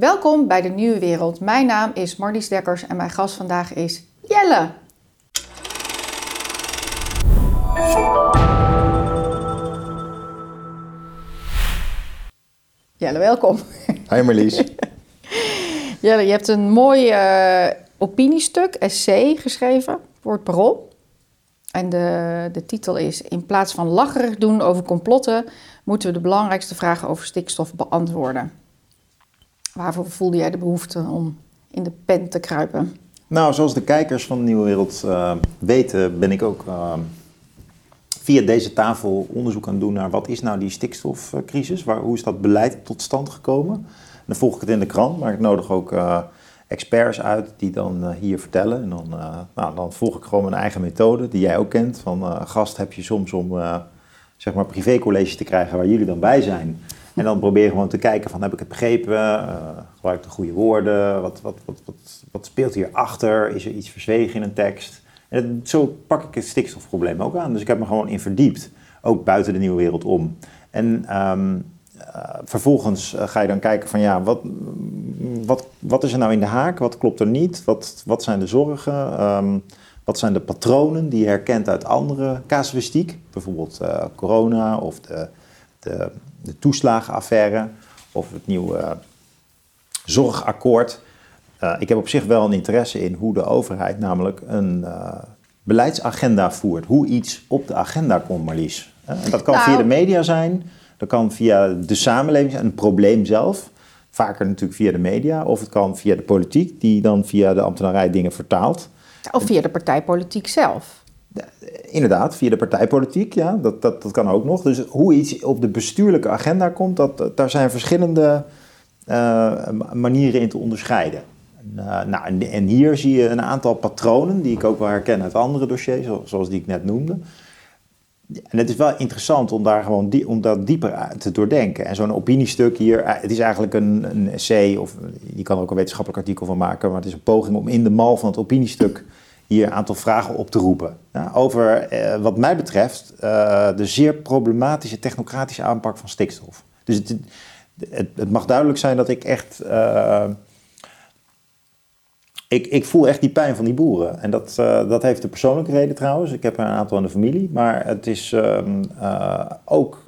Welkom bij de Nieuwe Wereld. Mijn naam is Marlies Dekkers en mijn gast vandaag is Jelle. Jelle, welkom. Hi Marlies. Jelle, je hebt een mooi uh, opiniestuk, essay geschreven voor het Parool. En de, de titel is: In plaats van lacherig doen over complotten, moeten we de belangrijkste vragen over stikstof beantwoorden. Waarvoor voelde jij de behoefte om in de pen te kruipen? Nou, zoals de kijkers van de Nieuwe Wereld uh, weten, ben ik ook uh, via deze tafel onderzoek aan het doen naar wat is nou die stikstofcrisis? Waar, hoe is dat beleid tot stand gekomen? En dan volg ik het in de krant, maar ik nodig ook uh, experts uit die dan hier vertellen. En dan, nou, dan volg ik gewoon mijn eigen methode, die jij ook kent. Van gast heb je soms om zeg maar privécollege te krijgen waar jullie dan bij zijn. En dan probeer gewoon te kijken van heb ik het begrepen, uh, gebruik de goede woorden, wat, wat, wat, wat, wat speelt hierachter, is er iets verzwegen in een tekst. En zo pak ik het stikstofprobleem ook aan. Dus ik heb me gewoon in verdiept, ook buiten de nieuwe wereld om. En um, uh, vervolgens uh, ga je dan kijken van ja, wat, wat, wat is er nou in de haak, wat klopt er niet, wat, wat zijn de zorgen, um, wat zijn de patronen die je herkent uit andere casuïstiek, bijvoorbeeld corona of de, de, de toeslagenaffaire of het nieuwe zorgakkoord. Uh, ik heb op zich wel een interesse in hoe de overheid namelijk een uh, beleidsagenda voert. Hoe iets op de agenda komt, Marlies. En dat kan nou. via de media zijn, dat kan via de samenleving zijn, een probleem zelf. Vaker natuurlijk via de media, of het kan via de politiek, die dan via de ambtenarij dingen vertaalt. Of via de partijpolitiek zelf. Inderdaad, via de partijpolitiek, ja, dat, dat, dat kan ook nog. Dus hoe iets op de bestuurlijke agenda komt, dat, daar zijn verschillende uh, manieren in te onderscheiden. Uh, nou, en, en, hier zie je een aantal patronen die ik ook wel herken uit andere dossiers, zoals die ik net noemde. En het is wel interessant om daar gewoon die, om dat dieper te doordenken. En zo'n opiniestuk hier, het is eigenlijk een, een essay, of je kan er ook een wetenschappelijk artikel van maken, maar het is een poging om in de mal van het opiniestuk hier een aantal vragen op te roepen. Ja, over, eh, wat mij betreft, uh, de zeer problematische technocratische aanpak van stikstof. Dus het, het, het mag duidelijk zijn dat ik echt. Uh, ik, ik, voel echt die pijn van die boeren. En dat, dat heeft de persoonlijke reden trouwens. Ik heb er een aantal in de familie. Maar het is uh, ook.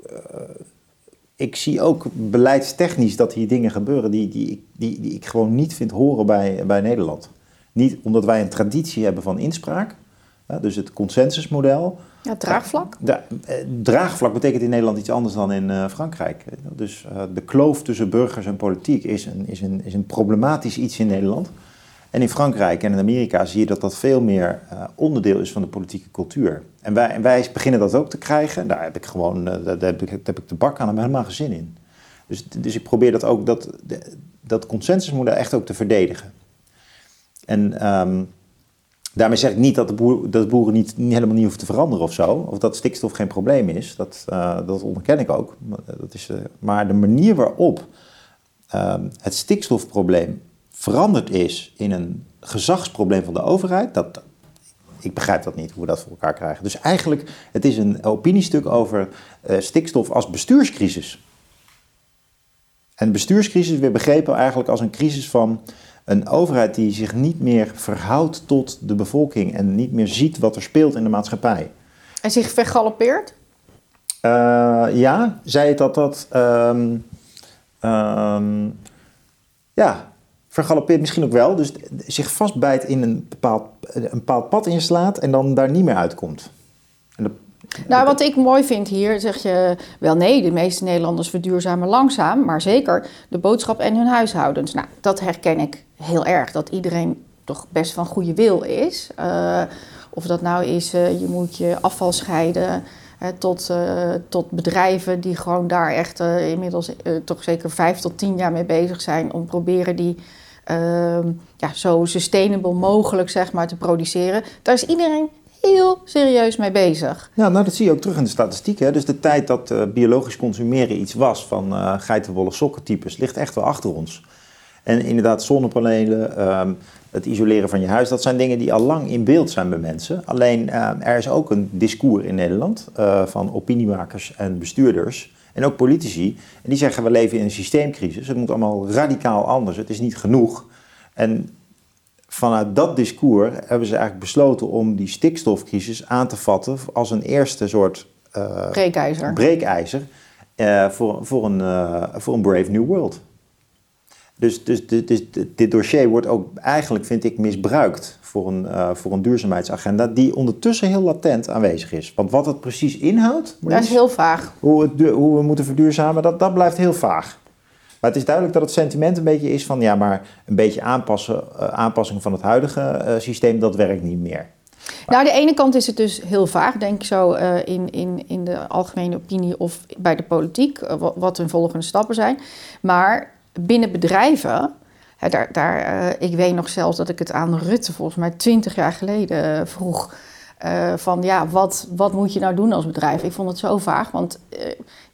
ik zie ook beleidstechnisch dat hier dingen gebeuren die, die, die, die ik gewoon niet vind horen bij, bij Nederland. Niet omdat wij een traditie hebben van inspraak, dus het consensusmodel. Ja, draagvlak? Ja, draagvlak betekent in Nederland iets anders dan in uh, Frankrijk. Dus de kloof tussen burgers en politiek is een, is, een, is een problematisch iets in Nederland. En in Frankrijk en in Amerika zie je dat dat veel meer onderdeel is van de politieke cultuur. En wij, en wij beginnen dat ook te krijgen. Daar heb ik gewoon daar heb ik, daar heb ik de bak aan en helemaal geen zin in. Dus, dus ik probeer dat ook, dat, dat consensusmodel echt ook te verdedigen. En um, daarmee zeg ik niet dat de, boer, dat boeren niet, helemaal niet hoeven te veranderen of zo. Of dat stikstof geen probleem is. Dat, uh, dat onderken ik ook. Dat is, uh, maar de manier waarop uh, het stikstofprobleem veranderd is in een gezagsprobleem van de overheid, dat, ik begrijp dat niet, hoe we dat voor elkaar krijgen. Dus eigenlijk, het is een opiniestuk over stikstof als bestuurscrisis. En bestuurscrisis weer begrepen eigenlijk als een crisis van een overheid die zich niet meer verhoudt tot de bevolking en niet meer ziet wat er speelt in de maatschappij. En zich vergalopeert? Uh, ja, zei het dat dat. Um, um, ja, vergalopeert misschien ook wel. Dus zich vastbijt in een bepaald, een bepaald pad inslaat en dan daar niet meer uitkomt. En de, nou, wat ik mooi vind hier, zeg je wel nee, de meeste Nederlanders verduurzamen langzaam, maar zeker de boodschap en hun huishoudens. Nou, dat herken ik heel erg, dat iedereen toch best van goede wil is. Uh, of dat nou is, uh, je moet je afval scheiden, uh, tot, tot bedrijven die gewoon daar echt inmiddels toch zeker vijf tot tien jaar mee bezig zijn om proberen die ehm, ja, zo sustainable mogelijk zeg maar, te produceren. Daar is iedereen heel serieus mee bezig. Ja, nou dat zie je ook terug in de statistiek. Hè? Dus de tijd dat uh, biologisch consumeren iets was van uh, geitenwolle sokkentypes ligt echt wel achter ons. En inderdaad, zonnepanelen, um, het isoleren van je huis, dat zijn dingen die al lang in beeld zijn bij mensen. Alleen uh, er is ook een discours in Nederland uh, van opiniemakers en bestuurders. En ook politici. En die zeggen we leven in een systeemcrisis. Het moet allemaal radicaal anders. Het is niet genoeg. En vanuit dat discours hebben ze eigenlijk besloten om die stikstofcrisis aan te vatten als een eerste soort uh, breekijzer, breekijzer uh, voor, voor, een, uh, voor een Brave New World. Dus, dus, dit dossier wordt ook eigenlijk, vind ik, misbruikt voor een, voor een duurzaamheidsagenda die ondertussen heel latent aanwezig is. Want wat het precies inhoudt... Dat is heel vaag. Hoe, het, hoe we moeten verduurzamen, dat, dat blijft heel vaag. Maar het is duidelijk dat het sentiment een beetje is van ja, maar een beetje aanpassen, uh, aanpassing van het huidige uh, systeem, dat werkt niet meer. Nou, aan de ene kant is het dus heel vaag, denk ik zo, uh, in, in, in de algemene opinie of bij de politiek, wat hun volgende stappen zijn. Maar binnen bedrijven, daar, daar, ik weet nog zelfs dat ik het aan Rutte volgens mij twintig jaar geleden vroeg. Uh, van ja, wat, wat moet je nou doen als bedrijf? Ik vond het zo vaag, want uh,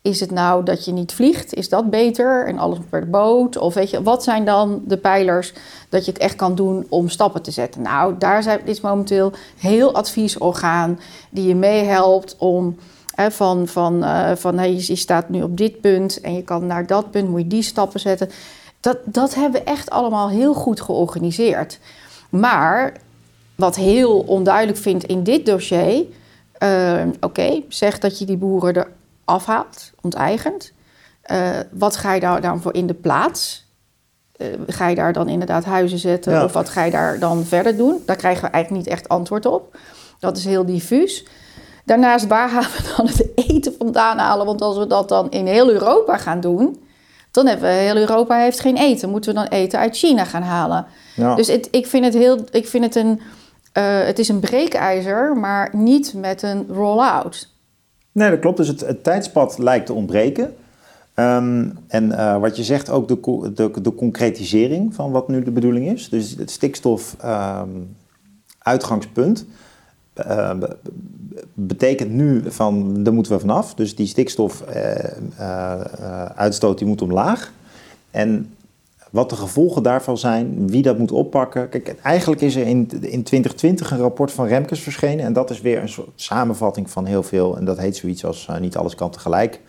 is het nou dat je niet vliegt? Is dat beter en alles per boot? Of weet je, wat zijn dan de pijlers dat je het echt kan doen om stappen te zetten? Nou, daar zijn, is momenteel heel adviesorgaan die je meehelpt om van, van, uh, van hey, je staat nu op dit punt en je kan naar dat punt, moet je die stappen zetten. Dat, dat hebben we echt allemaal heel goed georganiseerd. Maar wat heel onduidelijk vind in dit dossier. Uh, Oké, okay, zeg dat je die boeren er afhaalt, onteigent. Uh, wat ga je daar dan voor in de plaats? Uh, ga je daar dan inderdaad huizen zetten ja. of wat ga je daar dan verder doen? Daar krijgen we eigenlijk niet echt antwoord op. Dat is heel diffuus. Daarnaast, waar gaan we dan het eten vandaan halen? Want als we dat dan in heel Europa gaan doen, dan hebben we heel Europa heeft geen eten. Moeten we dan eten uit China gaan halen? Ja. Dus het, ik vind het heel, ik vind het een uh, het is een breekijzer, maar niet met een roll-out. Nee, dat klopt. Dus het, tijdspad lijkt te ontbreken. Um, en uh, wat je zegt, ook de, de, de, concretisering van wat nu de bedoeling is. Dus het stikstof um, uitgangspunt uh, betekent nu van, daar moeten we vanaf. Dus die stikstofuitstoot die moet omlaag. En wat de gevolgen daarvan zijn, wie dat moet oppakken. Kijk, eigenlijk is er in, in 2020 een rapport van Remkes verschenen. En dat is weer een soort samenvatting van heel veel. En dat heet zoiets als uh, Niet alles kan tegelijk.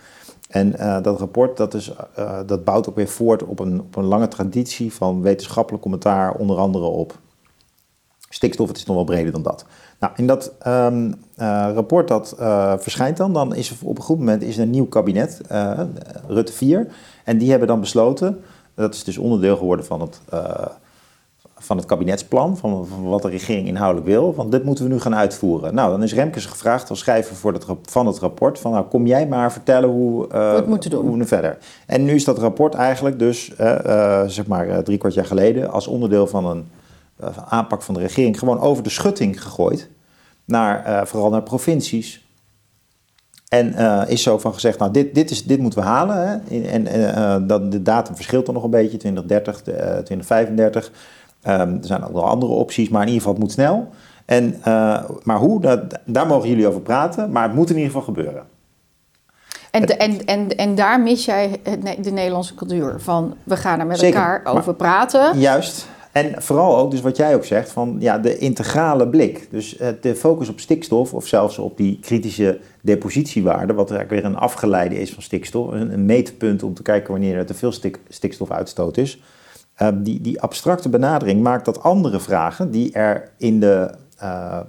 En uh, dat rapport dat is, uh, dat bouwt ook weer voort op een, op een lange traditie van wetenschappelijk commentaar, onder andere op stikstof. Het is nog wel breder dan dat. Nou, in dat um, rapport dat verschijnt dan, dan is op een goed moment is er een nieuw kabinet, Rutte 4. En die hebben dan besloten dat is dus onderdeel geworden van het, uh, van het kabinetsplan, van, van, wat de regering inhoudelijk wil. Want dit moeten we nu gaan uitvoeren. Nou, dan is Remkes gevraagd als schrijver voor het, van het rapport van nou kom jij maar vertellen hoe, uh, we moeten doen. hoe we verder. En nu is dat rapport eigenlijk dus, uh, zeg maar drie kwart jaar geleden, als onderdeel van een aanpak van de regering gewoon over de schutting gegooid. Naar, vooral naar provincies, en uh, is zo van gezegd, nou dit, dit, is, dit moeten we halen. Hè? En uh, dat, de datum verschilt dan nog een beetje, 2030, uh, 2035. Um, er zijn ook nog andere opties, maar in ieder geval het moet snel. En, maar hoe, dat, daar mogen jullie over praten, maar het moet in ieder geval gebeuren. En, de, en, en, en daar mis jij de Nederlandse cultuur van we gaan er met Zeker, elkaar over praten. Juist. En vooral ook, dus wat jij ook zegt, van ja, de integrale blik. Dus uh, de focus op stikstof of zelfs op die kritische depositiewaarde, wat eigenlijk weer een afgeleide is van stikstof, een, meetpunt om te kijken wanneer er te veel stik, stikstofuitstoot is. Uh, die, die abstracte benadering maakt dat andere vragen die er in de, uh,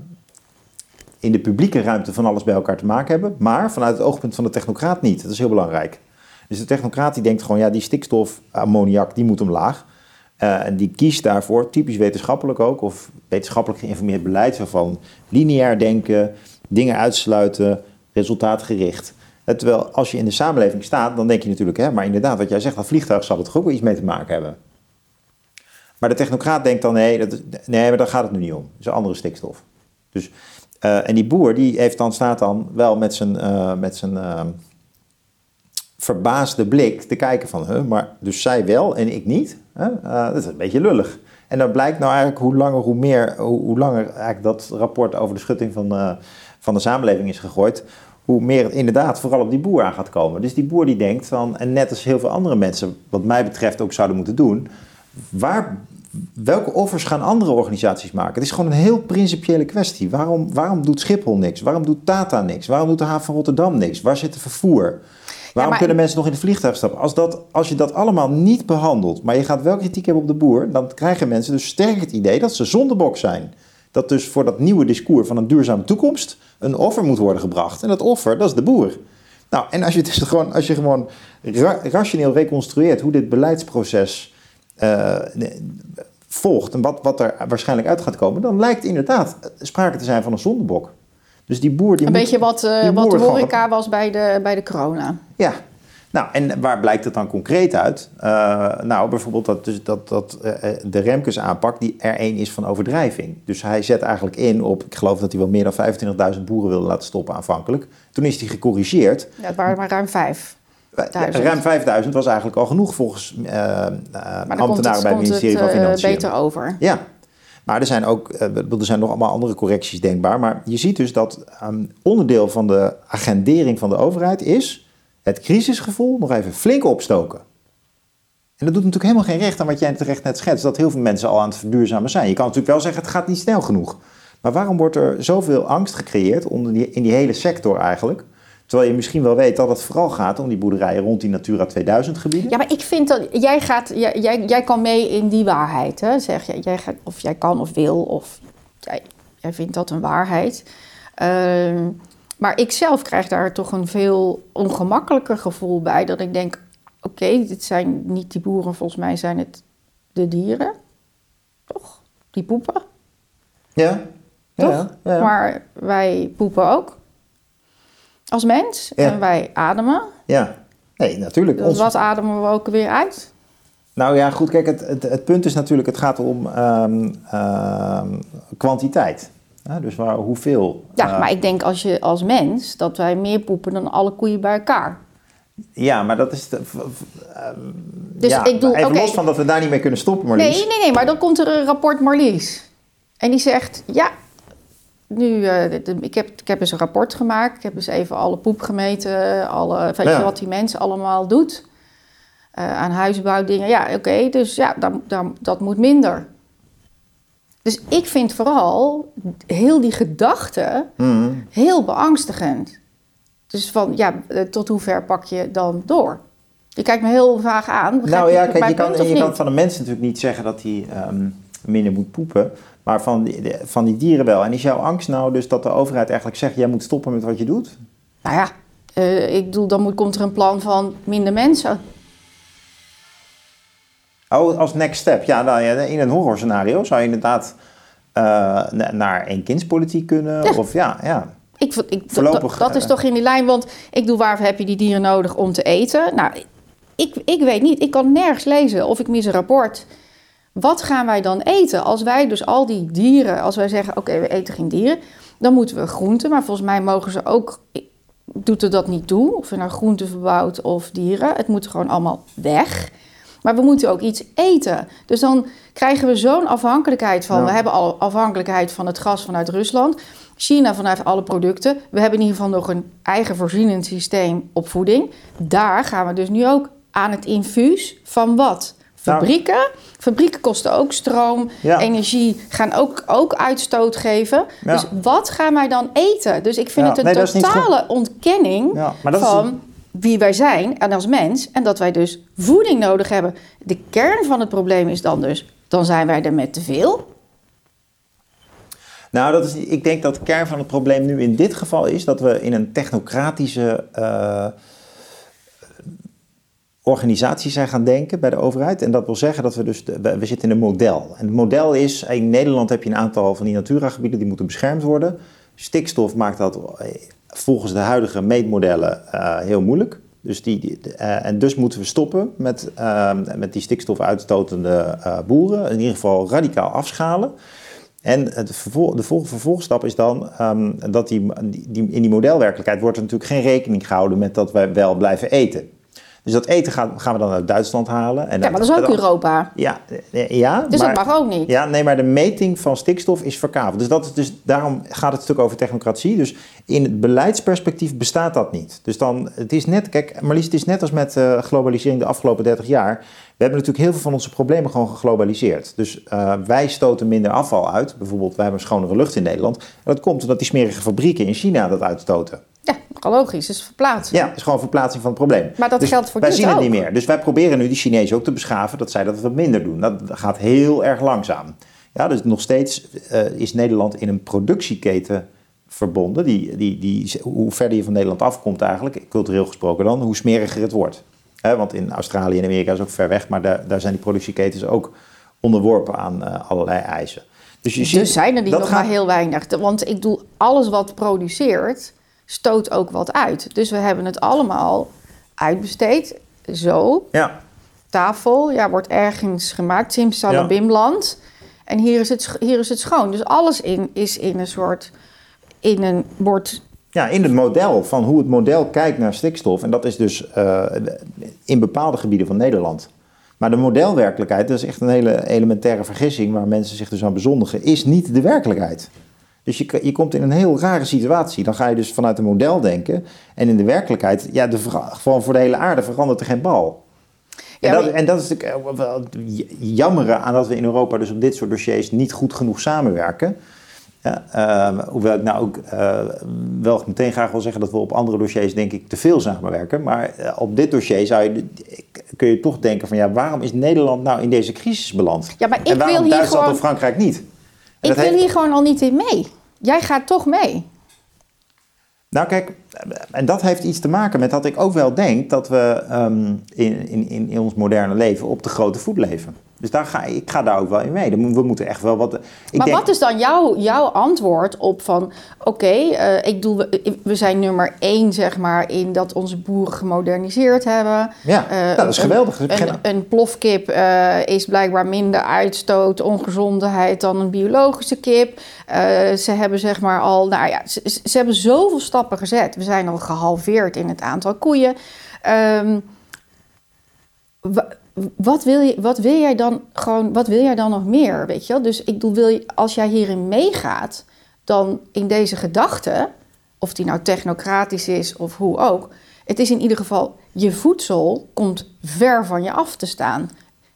in de publieke ruimte van alles bij elkaar te maken hebben, maar vanuit het oogpunt van de technocraat niet. Dat is heel belangrijk. Dus de technocraat die denkt gewoon, ja, die stikstof, ammoniak, die moet omlaag. Uh, en die kiest daarvoor, typisch wetenschappelijk ook, of wetenschappelijk geïnformeerd beleid, van lineair denken, dingen uitsluiten, resultaatgericht. Uh, terwijl als je in de samenleving staat, dan denk je natuurlijk, hè, maar inderdaad, wat jij zegt, dat vliegtuig zal er toch ook wel iets mee te maken hebben. Maar de technocraat denkt dan, nee, dat, nee maar daar gaat het nu niet om. Dat is een andere stikstof. Dus, uh, en die boer, die heeft dan, staat dan wel met zijn, met zijn verbaasde blik te kijken van, huh, maar dus zij wel en ik niet. Uh, dat is een beetje lullig. En dan blijkt nou eigenlijk hoe langer hoe meer, hoe, langer eigenlijk dat rapport over de schutting van, uh, van de samenleving is gegooid, hoe meer het inderdaad vooral op die boer aan gaat komen. Dus die boer die denkt van, en net als heel veel andere mensen, wat mij betreft ook zouden moeten doen, waar, welke offers gaan andere organisaties maken? Het is gewoon een heel principiële kwestie. Waarom, waarom doet Schiphol niks? Waarom doet Tata niks? Waarom doet de haven van Rotterdam niks? Waar zit de vervoer? Waarom kunnen mensen nog in het vliegtuig stappen? Als, dat, als je dat allemaal niet behandelt, maar je gaat wel kritiek hebben op de boer, dan krijgen mensen dus sterk het idee dat ze zondebok zijn. Dat dus voor dat nieuwe discours van een duurzame toekomst een offer moet worden gebracht. En dat offer, dat is de boer. Nou, en als je, dus gewoon, als je gewoon rationeel reconstrueert hoe dit beleidsproces uh, volgt en wat, wat er waarschijnlijk uit gaat komen, dan lijkt inderdaad sprake te zijn van een zondebok. Dus die boer die Een moet, beetje wat, uh, wat de horeca was bij de, bij de corona. Ja, nou, en waar blijkt het dan concreet uit? Uh, nou, bijvoorbeeld dat, dus dat, dat uh, de Remkes aanpak, die er één is van overdrijving. Dus hij zet eigenlijk in op, ik geloof dat hij wel meer dan 25.000 boeren wilde laten stoppen aanvankelijk. Toen is hij gecorrigeerd. Ja, het waren maar ruim vijf. Ruim 5000 was eigenlijk al genoeg volgens uh, ambtenaren bij het ministerie van Financiën. beter over. Ja, maar er zijn ook er zijn nog allemaal andere correcties denkbaar. Maar je ziet dus dat um, onderdeel van de agendering van de overheid is het crisisgevoel nog even flink opstoken. En dat doet natuurlijk helemaal geen recht aan wat jij terecht net schetst, dat heel veel mensen al aan het verduurzamen zijn. Je kan natuurlijk wel zeggen, het gaat niet snel genoeg. Maar waarom wordt er zoveel angst gecreëerd onder in die hele sector eigenlijk? Terwijl je misschien wel weet dat het vooral gaat om die boerderijen rond die Natura 2000 gebieden. Ja, maar ik vind dat jij gaat, jij, jij, jij kan mee in die waarheid, hè? zeg je. Jij gaat, of jij kan of wil, of jij, jij vindt dat een waarheid. Uh, maar ik zelf krijg daar toch een veel ongemakkelijker gevoel bij. Dat ik denk, oké, dit zijn niet die boeren, volgens mij zijn het de dieren. Toch? Die poepen. Ja. Toch? Ja, ja. Maar wij poepen ook. Als mens. Ja. En wij ademen. Ja. Nee, natuurlijk. Dus Ons- wat ademen we ook weer uit? Nou ja, goed, kijk, het, het, het punt is natuurlijk, het gaat om ehm, ehm, kwantiteit. Ja, dus waar, hoeveel. Ja, eh, maar ik denk als je als mens dat wij meer poepen dan alle koeien bij elkaar. Ja, maar dat is... De, v- v- ehm, Dus ja, ik bedoel, even oké. los van dat we daar niet mee kunnen stoppen, Marlies. Nee, nee, nee, maar dan komt er een rapport Marlies. En die zegt, ja, nu, eh, de- ik, heb, ik heb eens een rapport gemaakt. Ik heb eens even alle poep gemeten, alle, weet Ja. je wat die mens allemaal doet. eh, aan huisbouwdingen. Ja, oké, dus ja, dan, dan, dat moet minder. Dus ik vind vooral heel die gedachte Mhm. heel beangstigend. Dus van, ja, eh, tot hoe ver pak je dan door? Je kijkt me heel vaag aan. Nou ja, je kijk, je kan, van de mensen natuurlijk niet zeggen dat hij ehm, minder moet poepen. Maar van die, van die dieren wel. En is jouw angst nou dus dat de overheid eigenlijk zegt... jij moet stoppen met wat je doet? Nou ja, eh, ik bedoel, dan moet, komt er een plan van minder mensen. Oh, als next step. Ja, nou, ja in een horrorscenario zou je inderdaad eh, na- naar eenkindspolitiek kunnen. Ja. Of ja, ja. Ik, vond- ik, dat- Voorlopig, dat, dat is eh, toch in die lijn, want ik doe waarvoor heb je die dieren nodig om te eten? Nou, ik, ik weet niet, ik kan nergens lezen of ik mis een rapport. Wat gaan wij dan eten? Als wij dus al die dieren, als wij zeggen, oké, we eten geen dieren, dan moeten we groenten. Maar volgens mij mogen ze ook, doet er dat niet toe, of je nou groenten verbouwt of dieren. Het moet gewoon allemaal weg. Maar we moeten ook iets eten. Dus dan krijgen we zo'n afhankelijkheid van. Ja. We hebben al afhankelijkheid van het gas vanuit Rusland. China vanuit alle producten. We hebben in ieder geval nog een eigen voorzienend systeem op voeding. Daar gaan we dus nu ook aan het infuus van wat? Nou. Fabrieken. Fabrieken kosten ook stroom, Ja. energie, gaan ook, ook uitstoot geven. Ja. Dus wat gaan wij dan eten? Dus ik vind Ja, het een nee, totale ontkenning is van wie wij zijn en als mens. En dat wij dus voeding nodig hebben. De kern van het probleem is dan dus, dan zijn wij er met te veel. Nou, dat is, ik denk dat de kern van het probleem nu in dit geval is dat we in een technocratische eh, organisatie zijn gaan denken bij de overheid. En dat wil zeggen dat we dus, we, zitten in een model. En het model is, in Nederland heb je een aantal van die Natura-gebieden die moeten beschermd worden. Stikstof maakt dat eh, volgens de huidige meetmodellen eh, heel moeilijk. Dus die, eh, en dus moeten we stoppen met, met die stikstofuitstotende boeren. In ieder geval radicaal afschalen. En de vol- vervolgstap is dan ehm, dat die, die- in die modelwerkelijkheid wordt er natuurlijk geen rekening gehouden met dat wij wel blijven eten. Dus dat eten gaan, gaan we dan uit Duitsland halen. En Ja, maar dat is ook Europa. Ja, eh, ja Dus maar, dat mag ook niet. Ja, nee, maar de meting van stikstof is verkaveld. Dus, dat is dus daarom gaat het stuk over technocratie. Dus in het beleidsperspectief bestaat dat niet. Dus dan, het is net, kijk, Marlies, het is net als met eh, globalisering de afgelopen 30 jaar. We hebben natuurlijk heel veel van onze problemen gewoon geglobaliseerd. Dus eh, wij stoten minder afval uit. Bijvoorbeeld, wij hebben schonere lucht in Nederland. En dat komt omdat die smerige fabrieken in China dat uitstoten. Ja, logisch. Het is verplaatsing. Ja, het is gewoon verplaatsing van het probleem. Maar dat dus geldt voor wij zien het ook. niet meer. Dus wij proberen nu die Chinezen ook te beschaven dat zij dat wat minder doen. Dat gaat heel erg langzaam. Ja, dus nog steeds eh, is Nederland in een productieketen verbonden. Die, die, die, hoe verder je van Nederland afkomt eigenlijk, cultureel gesproken dan, hoe smeriger het wordt. Want in Australië en Amerika is ook ver weg, maar daar, daar zijn die productieketens ook onderworpen aan eh, allerlei eisen. Dus, je ziet, Dus zijn er die nog gaat- maar heel weinig. Want ik doe alles wat produceert, stoot ook wat uit. Dus we hebben het allemaal uitbesteed. Zo, Ja, tafel, ja, wordt ergens gemaakt, simsalabimland. En hier is, het, hier is het schoon. Dus alles in, is in een soort, in een, wordt Ja, in het model van hoe het model kijkt naar stikstof. En dat is dus eh, in bepaalde gebieden van Nederland. Maar de modelwerkelijkheid, dat is echt een hele elementaire vergissing waar mensen zich dus aan bezondigen, is niet de werkelijkheid. Dus je, je komt in een heel rare situatie. Dan ga je dus vanuit een model denken. En in de werkelijkheid, ja, de, gewoon voor de hele aarde verandert er geen bal. En, dat, en dat is natuurlijk eh, wel het jammere aan dat we in Europa dus op dit soort dossiers niet goed genoeg samenwerken. Ja, ehm, hoewel ik nou ook eh, wel meteen graag wil zeggen dat we op andere dossiers denk ik te veel samenwerken. Maar eh, op dit dossier zou je, kun je toch denken van ja, waarom is Nederland nou in deze crisis beland? Ja, maar ik en waarom wil hier Duitsland gewoon- en Frankrijk niet? Ik wil heeft- hier gewoon al niet in mee. Jij gaat toch mee. Nou kijk, en dat heeft iets te maken met dat ik ook wel denk dat we in, in, in, in ons moderne leven op de grote voet leven. Dus daar ga, ik ga daar ook wel in mee. We moeten echt wel wat... Ik maar denk, wat is dan jouw, jouw antwoord op van... oké, eh, ik doe, we, we zijn nummer één, zeg maar... in dat onze boeren gemoderniseerd hebben. Ja, Eh, nou, dat is geweldig. Een, plofkip eh, is blijkbaar minder uitstoot, ongezondheid dan een biologische kip. Eh, ze hebben zeg maar al, nou ja, ze, hebben zoveel stappen gezet. We zijn al gehalveerd in het aantal koeien. Ehm, wa- wat wil, je, wat wil jij dan gewoon, wat wil jij dan nog meer, weet je wel? Dus ik bedoel, wil je, als jij hierin meegaat, dan in deze gedachte, of die nou technocratisch is of hoe ook, het is in ieder geval, je voedsel komt ver van je af te staan.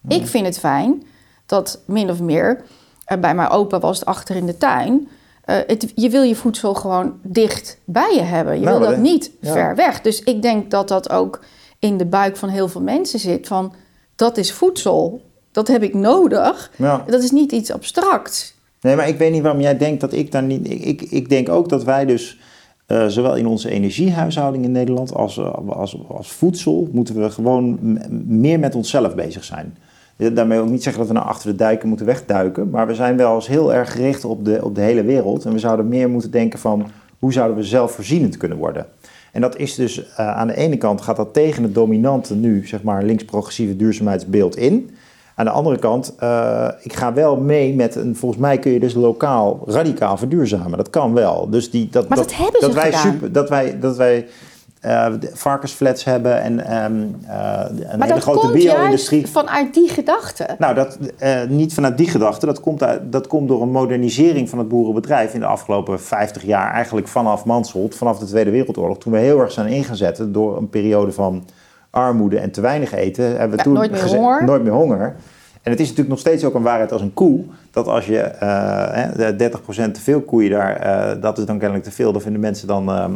Ik vind het fijn dat min of meer, eh, bij mijn opa was het achter in de tuin, eh, het, je wil je voedsel gewoon dicht bij je hebben. Je Nou, wil dat dat- niet ja. ver weg. Dus ik denk dat dat ook in de buik van heel veel mensen zit van dat is voedsel, dat heb ik nodig. Ja. Dat is niet iets abstracts. Nee, maar ik weet niet waarom jij denkt dat ik daar niet... Ik, ik, ik denk ook dat wij dus, eh, zowel in onze energiehuishouding in Nederland als, eh, als, als voedsel, moeten we gewoon meer met onszelf bezig zijn. Daarmee ook niet zeggen dat we nou achter de dijken moeten wegduiken, maar we zijn wel eens heel erg gericht op de, op de hele wereld. En we zouden meer moeten denken van, hoe zouden we zelfvoorzienend kunnen worden? En dat is dus, eh, aan de ene kant gaat dat tegen het dominante nu, zeg maar, links-progressieve duurzaamheidsbeeld in. Aan de andere kant, eh, ik ga wel mee met een. Volgens mij kun je dus lokaal radicaal verduurzamen. Dat kan wel. Dus die, dat, Maar dat hebben ze dat wij gedaan. Super, dat wij, dat wij de varkensflats hebben en ehm, eh, een Maar hele grote bio-industrie. vanuit die gedachte. Nou, dat, eh, niet vanuit die gedachte. Dat komt, uit, dat komt door een modernisering van het boerenbedrijf in de afgelopen 50 jaar. Eigenlijk vanaf Mansholt, vanaf de Tweede Wereldoorlog. Toen we heel erg zijn ingezet door een periode van armoede en te weinig eten. Hebben we Ja, toen nooit meer honger. Nooit meer honger. En het is natuurlijk nog steeds ook een waarheid als een koe. Dat als je hè, de 30% te veel koeien daar, dat is dan kennelijk te veel. Dat vinden mensen dan, ehm,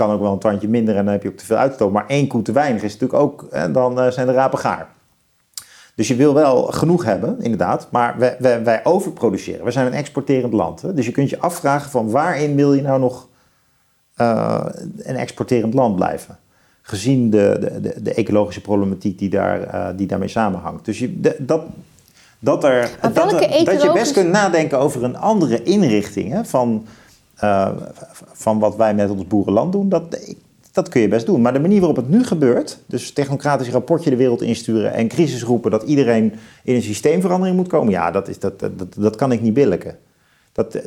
kan ook wel een tandje minder en dan heb je ook te veel uitstoot. Maar één koe te weinig is natuurlijk ook, en dan eh, zijn de rapen gaar. Dus je wil wel genoeg hebben, inderdaad, maar wij, wij, wij overproduceren. We zijn een exporterend land. Hè? Dus je kunt je afvragen van waarin wil je nou nog eh, een exporterend land blijven? Gezien de, de, de, ecologische problematiek die, daar, eh, die daarmee samenhangt. Dus je, de- dat, dat, er, dat, dat je best kunt nadenken over een andere inrichting hè, van, van wat wij met ons boerenland doen. Dat, dat kun je best doen. Maar de manier waarop het nu gebeurt, dus technocratisch rapportje de wereld insturen en crisis roepen dat iedereen in een systeemverandering moet komen, ja, dat, is, dat, dat, dat, kan ik niet billijken. Dat,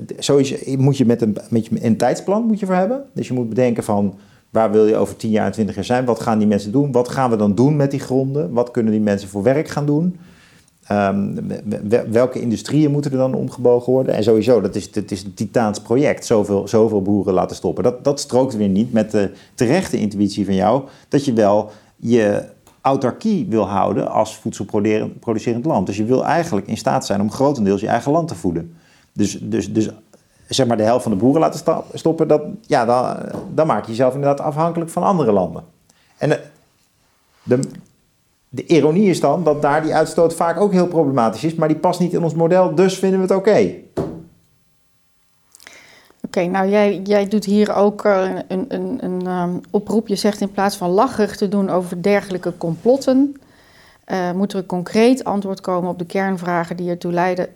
moet je met een, met een tijdsplan moet je voor hebben. Dus je moet bedenken van waar wil je over 10 jaar en 20 jaar zijn? Wat gaan die mensen doen? Wat gaan we dan doen met die gronden? Wat kunnen die mensen voor werk gaan doen? Ehm, wel- welke industrieën moeten er dan omgebogen worden? En sowieso, dat is, dat is een titaans project. Zoveel, zoveel boeren laten stoppen. Dat, dat strookt weer niet met de terechte intuïtie van jou. Dat je wel je autarkie wil houden als voedselproducerend land. Dus je wil eigenlijk in staat zijn om grotendeels je eigen land te voeden. Dus, dus, dus zeg maar de helft van de boeren laten stoppen, dat, ja, dan, dan maak je jezelf inderdaad afhankelijk van andere landen. En de, de, de ironie is dan dat daar die uitstoot vaak ook heel problematisch is, maar die past niet in ons model, dus vinden we het oké. Oké, nou jij, jij doet hier ook uh, een, een, een um, oproep. Je zegt in plaats van lacherig te doen over dergelijke complotten, uh, moet er een concreet antwoord komen op de kernvragen die ertoe leiden.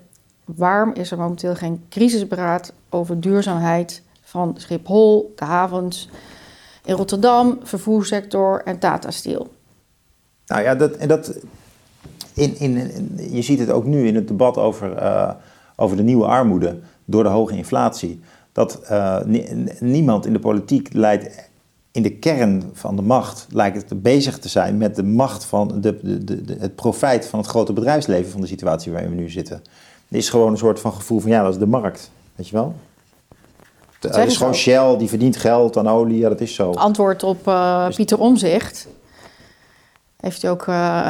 Waarom is er momenteel geen crisisberaad over duurzaamheid van Schiphol, de havens in Rotterdam, vervoerssector en Tata Steel? Nou ja, dat, dat, in, in, je ziet het ook nu in het debat over, uh, over de nieuwe armoede door de hoge inflatie. Dat uh, niemand in de politiek leidt in de kern van de macht lijkt het bezig te zijn met de macht van de, de, de, het profijt van het grote bedrijfsleven van de situatie waarin we nu zitten. Er is gewoon een soort van gevoel van ja, dat is de markt. Weet je wel? Het is gewoon Shell, die verdient geld aan olie, ja, dat is zo. Antwoord op uh, Pieter Omzicht heeft hij ook uh,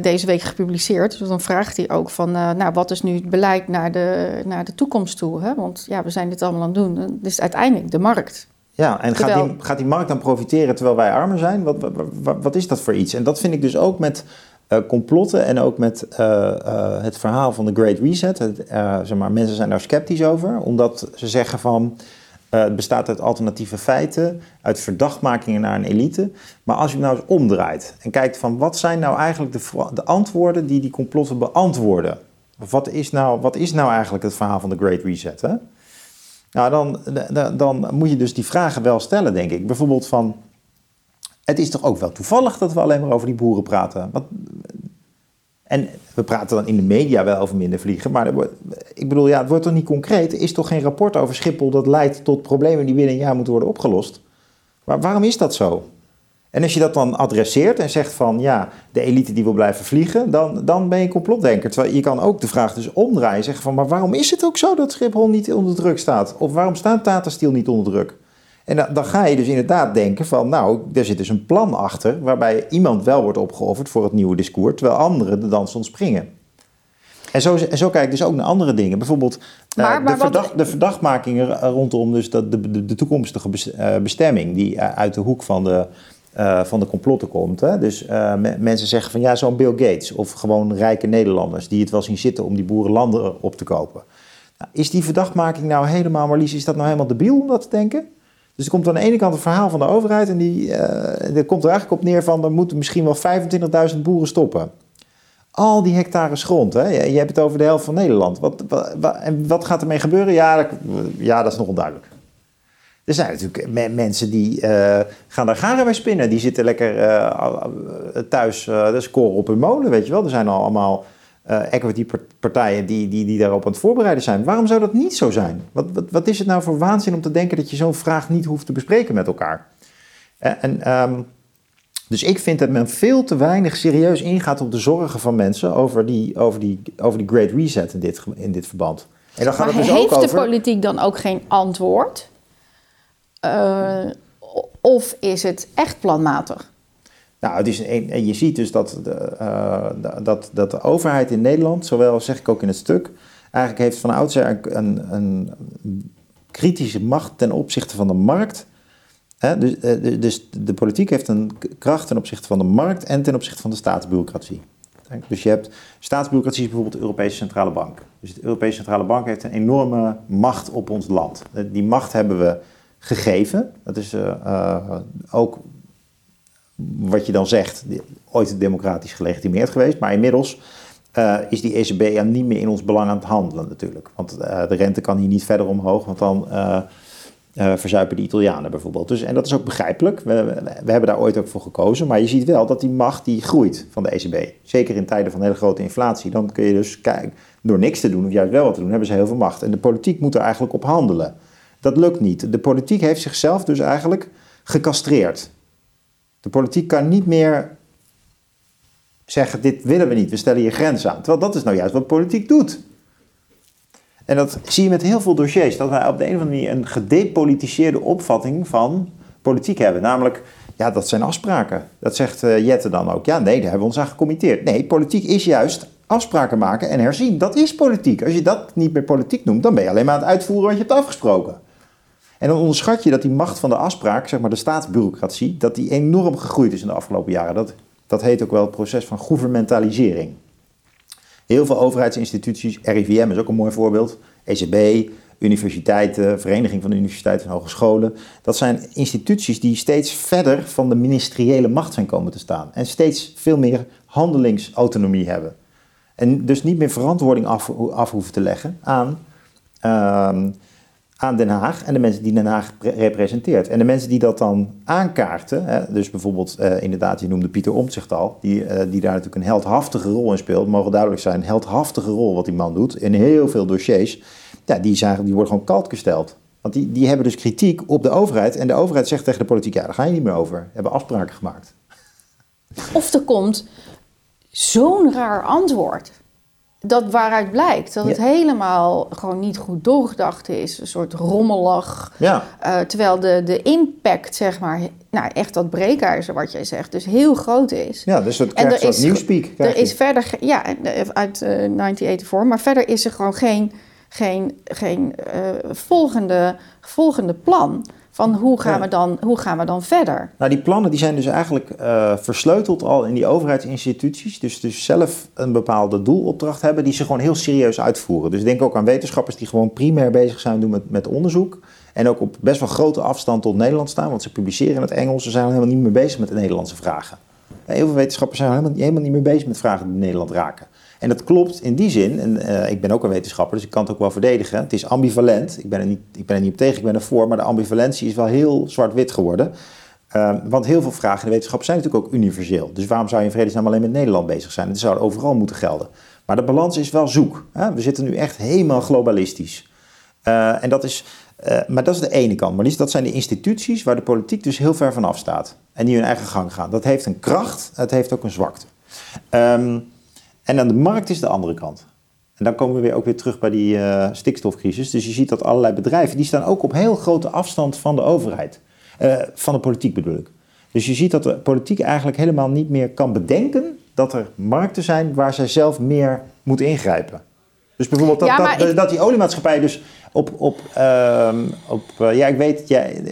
deze week gepubliceerd. Dus dan vraagt hij ook van, uh, nou, wat is nu het beleid naar de, naar de toekomst toe? Hè? Want ja, we zijn dit allemaal aan het doen. Het is uiteindelijk de markt. Ja, en gaat, die, gaat die markt dan profiteren terwijl wij armer zijn? Wat, wat, wat, is dat voor iets? En dat vind ik dus ook met uh, complotten en ook met het verhaal van de Great Reset. Het, zeg maar, mensen zijn daar sceptisch over, omdat ze zeggen van... het bestaat uit alternatieve feiten, uit verdachtmakingen naar een elite. Maar als je nou eens omdraait en kijkt van wat zijn nou eigenlijk de, de antwoorden die die complotten beantwoorden? Wat is, nou, wat is nou eigenlijk het verhaal van de Great Reset? Hè? Nou, dan, dan, dan moet je dus die vragen wel stellen, denk ik. Bijvoorbeeld van, het is toch ook wel toevallig dat we alleen maar over die boeren praten. Wat, en we praten dan in de media wel over minder vliegen, maar ik bedoel, ja, het wordt toch niet concreet? Er is toch geen rapport over Schiphol dat leidt tot problemen die binnen een jaar moeten worden opgelost? Maar waarom is dat zo? En als je dat dan adresseert en zegt van ja, de elite die wil blijven vliegen, dan, dan ben je complotdenker. Terwijl je kan ook de vraag dus omdraaien. Zeggen van maar waarom is het ook zo dat Schiphol niet onder druk staat? Of waarom staat Tata Steel niet onder druk? En dan, dan ga je dus inderdaad denken van nou, er zit dus een plan achter waarbij iemand wel wordt opgeofferd voor het nieuwe discours, terwijl anderen de dans ontspringen. En zo, en zo kijk ik dus ook naar andere dingen. Bijvoorbeeld maar, maar de, verdacht, de, verdachtmakingen rondom dus dat de, de, de toekomstige eh, bestemming, die eh, uit de hoek van de uh, van de complotten komt. Hè? Dus uh, mensen zeggen van ja, zo'n Bill Gates of gewoon rijke Nederlanders die het wel zien zitten om die boerenlanden op te kopen. Nou, is die verdachtmaking nou helemaal, Marlies, is dat nou helemaal debiel om dat te denken? Dus er komt aan de ene kant een verhaal van de overheid en die, uh, er komt er eigenlijk op neer van er moeten misschien wel 25.000 boeren stoppen. Al die hectares grond, hè? Je, hebt het over de helft van Nederland. Wat, wat, en wat gaat ermee gebeuren? Ja dat, ja, dat is nog onduidelijk. Er zijn natuurlijk mensen die uh, gaan daar garen bij spinnen. Die zitten lekker uh, thuis, de scoren op hun molen, weet je wel. Er zijn al allemaal equity-partijen die, die, die daarop aan het voorbereiden zijn. Waarom zou dat niet zo zijn? Wat, wat, wat is het nou voor waanzin om te denken dat je zo'n vraag niet hoeft te bespreken met elkaar? En, um, dus ik vind dat men veel te weinig serieus ingaat op de zorgen van mensen over die, over die, over die Great Reset in dit, in dit verband. En dan gaat maar het dus heeft ook over... de politiek dan ook geen antwoord? Uh, of is het echt planmatig? Nou, het is een, je ziet dus dat de, uh, dat, dat de overheid in Nederland, zowel zeg ik ook in het stuk, eigenlijk heeft van oudsher een, een, kritische macht ten opzichte van de markt. Dus, uh, dus de politiek heeft een kracht ten opzichte van de markt en ten opzichte van de staatsbureaucratie. Dus je hebt staatsbureaucratie is bijvoorbeeld de Europese Centrale Bank. Dus de Europese Centrale Bank heeft een enorme macht op ons land. Die macht hebben we gegeven. Dat is ook wat je dan zegt, ooit democratisch gelegitimeerd geweest. Maar inmiddels uh, is die ECB niet meer in ons belang aan het handelen natuurlijk. Want de rente kan hier niet verder omhoog, want dan verzuipen de Italianen bijvoorbeeld. Dus, en dat is ook begrijpelijk. We, we, hebben daar ooit ook voor gekozen. Maar je ziet wel dat die macht die groeit van de ECB. Zeker in tijden van hele grote inflatie. Dan kun je dus kijken, door niks te doen of juist wel wat te doen, hebben ze heel veel macht. En de politiek moet er eigenlijk op handelen. Dat lukt niet. De politiek heeft zichzelf dus eigenlijk gecastreerd. De politiek kan niet meer zeggen: dit willen we niet, we stellen hier grenzen aan. Terwijl dat is nou juist wat politiek doet. En dat zie je met heel veel dossiers, dat wij op de een of andere manier een gedepolitiseerde opvatting van politiek hebben. Namelijk, ja, dat zijn afspraken. Dat zegt uh, Jette dan ook. Ja, nee, daar hebben we ons aan gecommitteerd. Nee, politiek is juist afspraken maken en herzien. Dat is politiek. Als je dat niet meer politiek noemt, dan ben je alleen maar aan het uitvoeren wat je hebt afgesproken. En dan onderschat je dat die macht van de afspraak, zeg maar de staatsbureaucratie, dat die enorm gegroeid is in de afgelopen jaren. Dat, dat heet ook wel het proces van gouvernementalisering. Heel veel overheidsinstituties, RIVM is ook een mooi voorbeeld, ECB, universiteiten, Vereniging van de Universiteiten en Hogescholen. Dat zijn instituties die steeds verder van de ministeriële macht zijn komen te staan. En steeds veel meer handelingsautonomie hebben. En dus niet meer verantwoording af, hoeven te leggen aan, uh, aan Den Haag en de mensen die Den Haag representeert. En de mensen die dat dan aankaarten, hè, dus bijvoorbeeld uh, inderdaad, je noemde Pieter Omtzigt al, die, uh, die daar natuurlijk een heldhaftige rol in speelt, mogen duidelijk zijn, een heldhaftige rol wat die man doet in heel veel dossiers ja, die, zijn, die worden gewoon koud gesteld. Want die, die hebben dus kritiek op de overheid. En de overheid zegt tegen de politiek, ja, daar ga je niet meer over. Hebben afspraken gemaakt. Of er komt zo'n raar antwoord. Dat waaruit blijkt dat het helemaal gewoon niet goed doorgedacht is. Een soort rommelig. Ja. Uh, terwijl de, de impact, zeg maar, nou echt dat breekijzer wat jij zegt, dus heel groot is. Ja, dus het krijgt en er is, nieuwspeak. Er is verder, ja, uit uh, eh, 1984, maar verder is er gewoon geen geen, geen uh, volgende, volgende plan. Van hoe gaan, we dan, hoe gaan we dan verder? Nou, die plannen die zijn dus eigenlijk uh, versleuteld al in die overheidsinstituties. Dus, dus zelf een bepaalde doelopdracht hebben die ze gewoon heel serieus uitvoeren. Dus denk ook aan wetenschappers die gewoon primair bezig zijn doen met, met onderzoek. En ook op best wel grote afstand tot Nederland staan, want ze publiceren in het Engels. Ze zijn helemaal niet meer bezig met de Nederlandse vragen. Heel veel wetenschappers zijn helemaal, helemaal niet meer bezig met vragen die Nederland raken. En dat klopt in die zin, en uh, ik ben ook een wetenschapper, dus ik kan het ook wel verdedigen. Het is ambivalent. Ik ben er niet, ik ben er niet op tegen, ik ben er voor, maar de ambivalentie is wel heel zwart-wit geworden. Uh, want heel veel vragen in de wetenschap zijn natuurlijk ook universeel. Dus waarom zou je in vredesnaam alleen met Nederland bezig zijn? Het zou overal moeten gelden. Maar de balans is wel zoek. Hè? We zitten nu echt helemaal globalistisch. Uh, en dat is, maar dat is de ene kant. Maar dat zijn de instituties waar de politiek dus heel ver vanaf staat. En die hun eigen gang gaan. Dat heeft een kracht, het heeft ook een zwakte. Um, en aan de markt is de andere kant. En dan komen we weer ook weer terug bij die uh, stikstofcrisis. Dus je ziet dat allerlei bedrijven, die staan ook op heel grote afstand van de overheid. Uh, van de politiek bedoel ik. Dus je ziet dat de politiek eigenlijk helemaal niet meer kan bedenken dat er markten zijn waar zij zelf meer moet ingrijpen. Dus bijvoorbeeld dat, ja, dat, dat, die oliemaatschappij dus op, op, uh, op uh, ja ik weet, jij,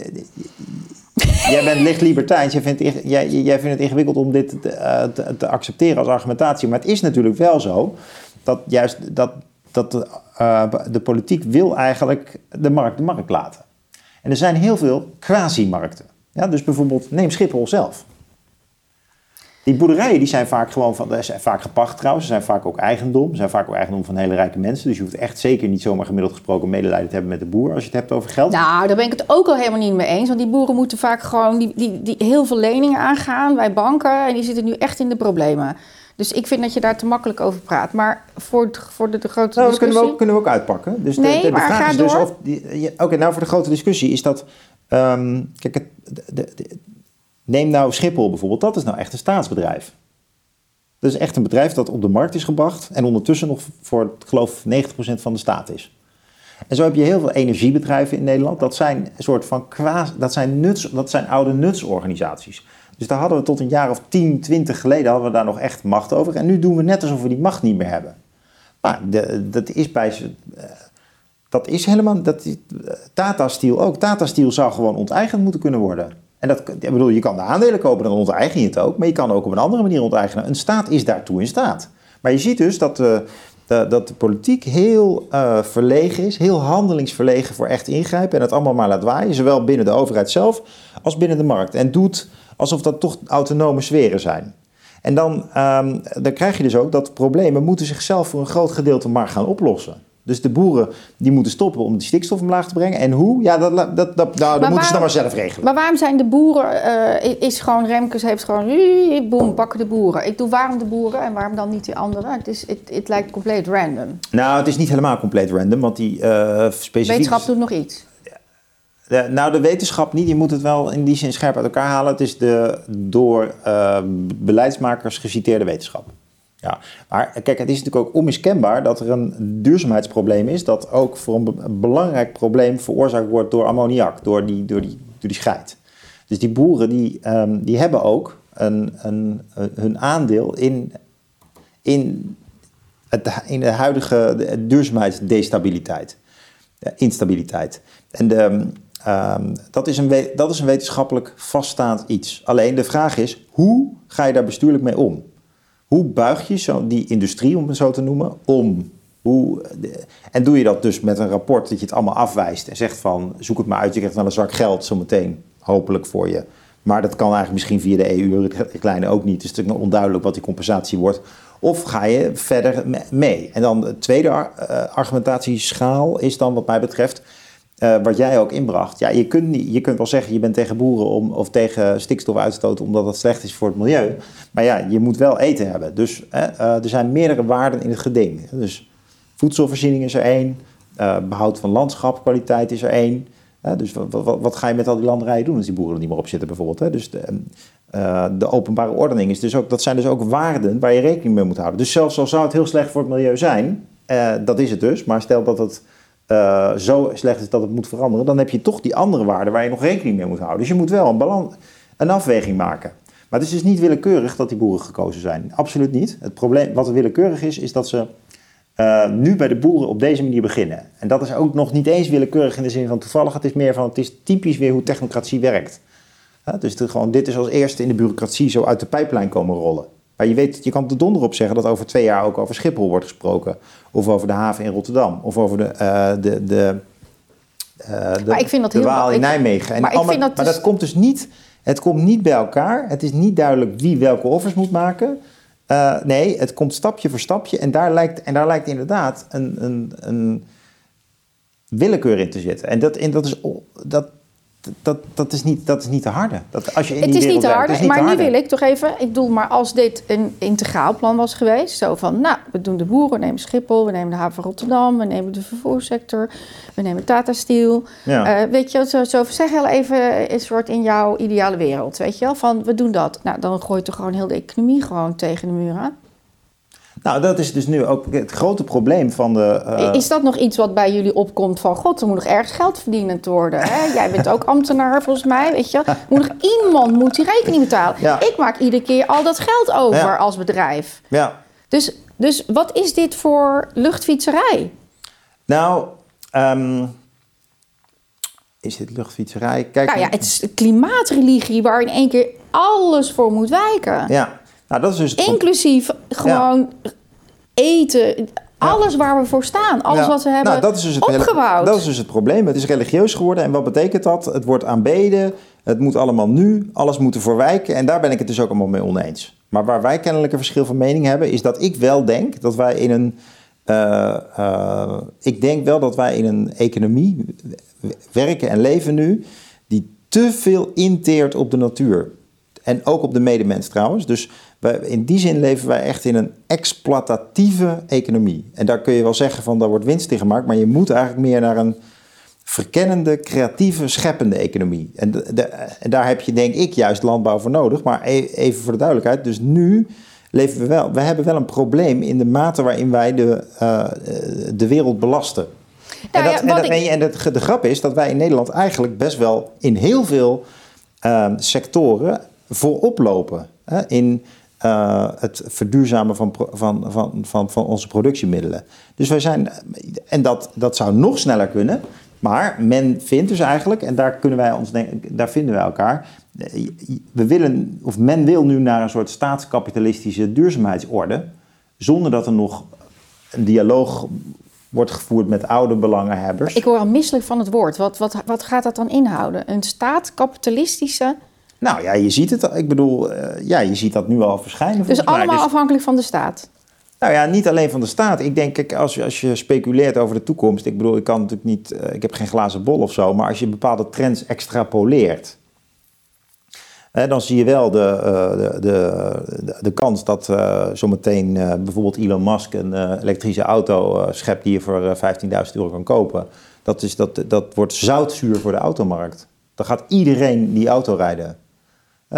jij bent licht libertijns. Jij vindt, jij, jij vindt het ingewikkeld om dit te, uh, te, te, accepteren als argumentatie. Maar het is natuurlijk wel zo dat juist dat, dat de, uh, de politiek wil eigenlijk de markt de markt laten. En er zijn heel veel quasi-markten. Ja, dus bijvoorbeeld, neem Schiphol zelf. Die boerderijen die zijn vaak gewoon van, zijn vaak gepacht trouwens, ze zijn vaak ook eigendom. Ze zijn vaak ook eigendom van hele rijke mensen. Dus je hoeft echt zeker niet zomaar gemiddeld gesproken medelijden te hebben met de boer als je het hebt over geld. Nou, daar ben ik het ook al helemaal niet mee eens. Want die boeren moeten vaak gewoon die, die, die heel veel leningen aangaan bij banken. En die zitten nu echt in de problemen. Dus ik vind dat je daar te makkelijk over praat. Maar voor, voor de, de grote nou, discussie... kunnen we ook, kunnen we ook uitpakken. Dus de, nee, de, maar vraag ga is door. dus of... Oké, nou voor de grote discussie is dat... Um, kijk, het, de, neem nou Schiphol bijvoorbeeld. Dat is nou echt een staatsbedrijf. Dat is echt een bedrijf dat op de markt is gebracht en ondertussen nog voor, ik geloof, 90% van de staat is. En zo heb je heel veel energiebedrijven in Nederland. Dat zijn een soort van kwaas, dat zijn, nuts, dat zijn oude nutsorganisaties. Dus daar hadden we tot een jaar of 10, 20 geleden hadden we daar nog echt macht over. En nu doen we net alsof we die macht niet meer hebben. Maar dat is bij uh, dat is helemaal, dat, Tata Steel ook. Tata Steel zou gewoon onteigend moeten kunnen worden. En dat, ik bedoel, je kan de aandelen kopen, dan onteigen je het ook. Maar je kan ook op een andere manier onteigenen. Een staat is daartoe in staat. Maar je ziet dus dat, uh, de, dat de politiek heel uh, verlegen is, heel handelingsverlegen voor echt ingrijpen. En het allemaal maar laat waaien, zowel binnen de overheid zelf als binnen de markt. En doet alsof dat toch autonome sferen zijn. En dan, um, dan krijg je dus ook dat problemen moeten zichzelf voor een groot gedeelte maar gaan oplossen. Dus de boeren die moeten stoppen om die stikstof omlaag te brengen. En hoe? Ja, dat, dat, dat, dat, nou, dat moeten ze dan maar zelf regelen. Maar waarom zijn de boeren, uh, is gewoon, Remkes heeft gewoon, boem, pakken de boeren. Ik doe waarom de boeren en waarom dan niet die anderen? Het, is, het, het lijkt compleet random. Nou, het is niet helemaal compleet random, want die uh, specifiek... Wetenschap doet nog iets. De, nou, de wetenschap niet. Je moet het wel in die zin scherp uit elkaar halen. Het is de door uh, beleidsmakers geciteerde wetenschap. Ja, maar kijk, het is natuurlijk ook onmiskenbaar dat er een duurzaamheidsprobleem is, dat ook voor een belangrijk probleem veroorzaakt wordt door ammoniak, door die, door die, door die scheid. Dus die boeren die, um, die hebben ook een, een, hun aandeel in, in, in de huidige duurzaamheidsdestabiliteit, instabiliteit. En de, um, dat, is een, dat is een wetenschappelijk vaststaand iets. Alleen de vraag is, hoe ga je daar bestuurlijk mee om? Hoe buig je zo die industrie, om het zo te noemen, om? Hoe, en doe je dat dus met een rapport dat je het allemaal afwijst en zegt van zoek het maar uit, je krijgt wel een zak geld zometeen, hopelijk voor je. Maar dat kan eigenlijk misschien via de EU, de kleine ook niet. Het is natuurlijk onduidelijk wat die compensatie wordt. Of ga je verder mee? En dan de tweede uh, argumentatieschaal is dan wat mij betreft... Uh, wat jij ook inbracht. Ja, je kunt, niet, je kunt wel zeggen, je bent tegen boeren om, of tegen stikstofuitstoot omdat het slecht is voor het milieu. Maar ja, je moet wel eten hebben. Dus uh, er zijn meerdere waarden in het geding. Dus voedselvoorziening is er één. behoud van landschapkwaliteit is er één dus wat, ga je met al die landerijen doen als die boeren er niet meer op zitten bijvoorbeeld? Hè? Dus de, de, openbare ordening is dus ook, dat zijn dus ook waarden waar je rekening mee moet houden. Dus zelfs al zou het heel slecht voor het milieu zijn, dat is het dus, maar stel dat het uh, zo slecht is dat het moet veranderen, dan heb je toch die andere waarden waar je nog rekening mee moet houden. Dus je moet wel een, balans, een afweging maken. Maar het is dus niet willekeurig dat die boeren gekozen zijn. Absoluut niet. Het probleem wat willekeurig is, is dat ze uh, nu bij de boeren op deze manier beginnen. En dat is ook nog niet eens willekeurig in de zin van toevallig. Het is meer van, het is typisch weer hoe technocratie werkt. Dus gewoon, dit is als eerste in de bureaucratie zo uit de pijplijn komen rollen. Maar je weet, je kan er donder op zeggen dat over twee jaar ook over Schiphol wordt gesproken. Of over de haven in Rotterdam. Of over de, uh, de, de, de, maar ik vind dat de heel Waal in Nijmegen. En maar, allemaal, dat maar dat dus- komt dus niet, het komt niet bij elkaar. Het is niet duidelijk wie welke offers moet maken. Uh, nee, het komt stapje voor stapje en daar lijkt, en daar lijkt inderdaad een, een, een willekeur in te zitten. En dat, en dat, is, dat, dat, dat, is niet, dat is niet te harde. Dat, als je in het die is niet te harde, maar nu wil ik toch even... Ik bedoel, maar als dit een integraal plan was geweest... zo van, nou, we doen de boeren, we nemen Schiphol... we nemen de haven Rotterdam, we nemen de vervoerssector... we nemen Tata Steel. Ja. Uh, weet je, zo, zo zeg heel even een soort in jouw ideale wereld, weet je wel? Van, we doen dat. Nou, dan gooit er gewoon heel de economie gewoon tegen de muur aan. Nou, dat is dus nu ook het grote probleem van de. Uh... Is dat nog iets wat bij jullie opkomt van God, er moet nog ergens geld verdiend worden? Hè? Jij bent ook ambtenaar volgens mij, weet je. Moet nog iemand moet die rekening betalen. Ja. Ik maak iedere keer al dat geld over als bedrijf. Ja. Dus, dus wat is dit voor luchtfietserij? Nou, um, is dit luchtfietserij? Kijk, nou ja, het is klimaatreligie waar in één keer alles voor moet wijken. Ja. Nou, dat is dus Inclusief gewoon eten, alles waar we voor staan, alles wat we hebben nou, dat is dus het opgebouwd. dat is dus het probleem. Het is religieus geworden. En wat betekent dat? Het wordt aanbeden, het moet allemaal nu, alles moet ervoor wijken. En daar ben ik het dus ook allemaal mee oneens. Maar waar wij kennelijk een verschil van mening hebben, is dat ik wel denk dat wij in een. Uh, uh, ik denk wel dat wij in een economie werken en leven nu die te veel inteert op de natuur. En ook op de medemens trouwens. Dus in die zin leven wij echt in een exploitatieve economie. En daar kun je wel zeggen van daar wordt winst in gemaakt, maar je moet eigenlijk meer naar een verkennende, creatieve, scheppende economie. En, de, en daar heb je denk ik juist landbouw voor nodig. Maar e, even voor de duidelijkheid, dus nu leven we wel, we hebben wel een probleem in de mate waarin wij de, uh, de wereld belasten. Nou, en, dat, ja, en, dat, ik... en de, de grap is dat wij in Nederland eigenlijk best wel in heel veel uh, sectoren voorop lopen. Hè, in uh, het verduurzamen van, van, van, van, van onze productiemiddelen. Dus wij zijn, en dat, dat zou nog sneller kunnen, maar men vindt dus eigenlijk, en daar, kunnen wij ons, daar vinden wij elkaar, we willen, of men wil nu naar een soort staatskapitalistische duurzaamheidsorde, zonder dat er nog een dialoog wordt gevoerd met oude belangenhebbers. Ik hoor al misselijk van het woord. Wat, wat, wat gaat dat dan inhouden? Een staatkapitalistische nou ja, je ziet het. Ik bedoel, uh, ja, je ziet dat nu al verschijnen. Dus allemaal dus, afhankelijk van de staat? Nou ja, niet alleen van de staat. Ik denk, kijk, als, als je speculeert over de toekomst. Ik bedoel, ik kan natuurlijk niet. Uh, ik heb geen glazen bol of zo. Maar als je bepaalde trends extrapoleert. Hè, dan zie je wel de, uh, de, de, de, kans dat zometeen bijvoorbeeld Elon Musk een elektrische auto schept die je voor 15.000 euro kan kopen. Dat, is, dat, dat wordt zoutzuur voor de automarkt. Dan gaat iedereen die auto rijden.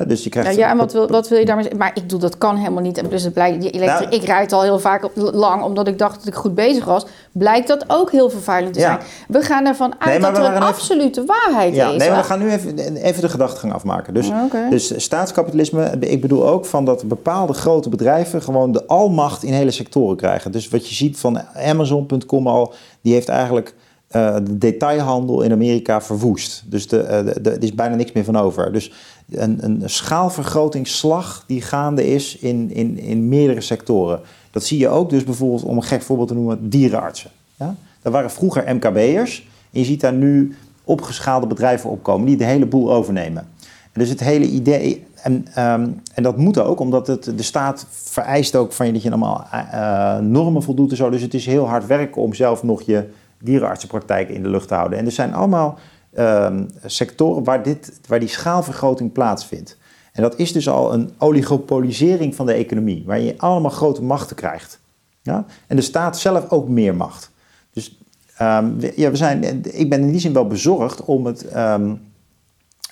Dus je krijgt... Ja, ja en wat wil, wat wil je daarmee zeggen? Maar ik doe dat kan helemaal niet. En dus het blijkt, die elektri- Nou- ik rijd al heel vaak op, lang omdat ik dacht dat ik goed bezig was. Blijkt dat ook heel vervuilend te Ja. zijn. We gaan ervan uit Nee, dat er een even- absolute waarheid Ja, is. nee, maar we gaan nu even, even de gedachtegang afmaken. Dus, Oké. dus staatskapitalisme, ik bedoel ook van dat bepaalde grote bedrijven gewoon de almacht in hele sectoren krijgen. Dus wat je ziet van Amazon.com al, die heeft eigenlijk eh, de detailhandel in Amerika verwoest. Dus eh, er is bijna niks meer van over. Dus een, een schaalvergrotingsslag die gaande is in, in, in meerdere sectoren. Dat zie je ook dus bijvoorbeeld, om een gek voorbeeld te noemen, dierenartsen. Ja? Dat waren vroeger MKB'ers. En je ziet daar nu opgeschaalde bedrijven opkomen die de hele boel overnemen. En dus het hele idee, en, ehm, en dat moet ook, omdat het, de staat vereist ook van je dat je allemaal eh, normen voldoet en zo. Dus het is heel hard werken om zelf nog je dierenartsenpraktijk in de lucht houden. En er zijn allemaal ehm, sectoren waar, dit, waar die schaalvergroting plaatsvindt. En dat is dus al een oligopolisering van de economie, waar je allemaal grote machten krijgt. Ja? En de staat zelf ook meer macht. Dus ehm, ja, we zijn, ik ben in die zin wel bezorgd om het ehm,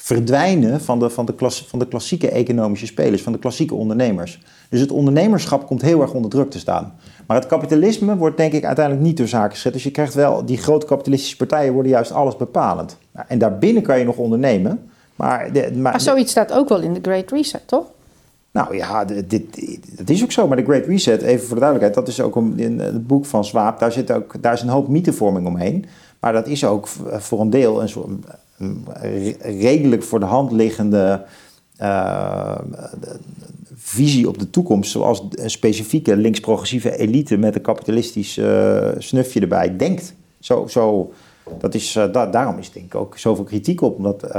verdwijnen van de, van, de klas, van de klassieke economische spelers, van de klassieke ondernemers. Dus het ondernemerschap komt heel erg onder druk te staan. Maar het kapitalisme wordt denk ik uiteindelijk niet door zaken gezet. Dus je krijgt wel, die grote kapitalistische partijen worden juist alles bepalend. Nou, en daarbinnen kan je nog ondernemen. Maar, de, maar Maar zoiets staat ook wel in de Great Reset, toch? nou ja, dit, dit, dat is ook zo. Maar de Great Reset, even voor de duidelijkheid, dat is ook een, in het boek van Swaap. Daar, zit ook, daar is een hoop mythevorming omheen. Maar dat is ook voor een deel een soort redelijk voor de hand liggende eh, visie op de toekomst. Zoals een specifieke links-progressieve elite met een kapitalistisch eh, snufje erbij denkt. Zo, zo, dat is, eh, da- daarom is denk ik ook zoveel kritiek op. Omdat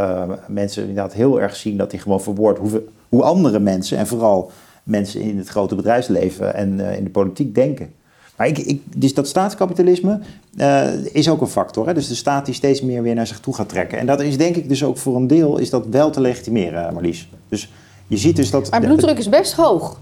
mensen inderdaad heel erg zien dat hij gewoon verwoordt hoe, hoe andere mensen... en vooral mensen in het grote bedrijfsleven en in de politiek denken. Maar ik, ik, dus dat staatskapitalisme eh, is ook een factor. Hè? Dus de staat die steeds meer weer naar zich toe gaat trekken. En dat is denk ik dus ook voor een deel is dat wel te legitimeren, Marlies. Dus je ziet dus dat... Mijn bloeddruk is best hoog.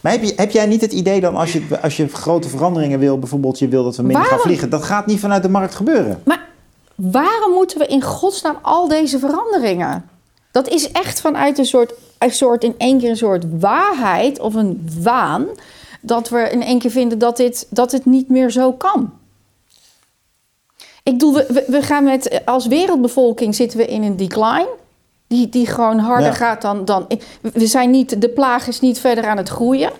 Maar heb, je, heb jij niet het idee dan als je, als je grote veranderingen wil, bijvoorbeeld je wil dat we minder gaan vliegen, dat gaat niet vanuit de markt gebeuren? Maar waarom moeten we in godsnaam al deze veranderingen? Dat is echt vanuit een soort, een soort in één keer een soort waarheid of een waan. Dat we in één keer vinden dat, dit, dat het niet meer zo kan. Ik bedoel, we, we- gaan met, als wereldbevolking zitten we in een decline. Die, die gewoon harder Ja. gaat dan, dan. We zijn niet, de plaag is niet verder aan het groeien.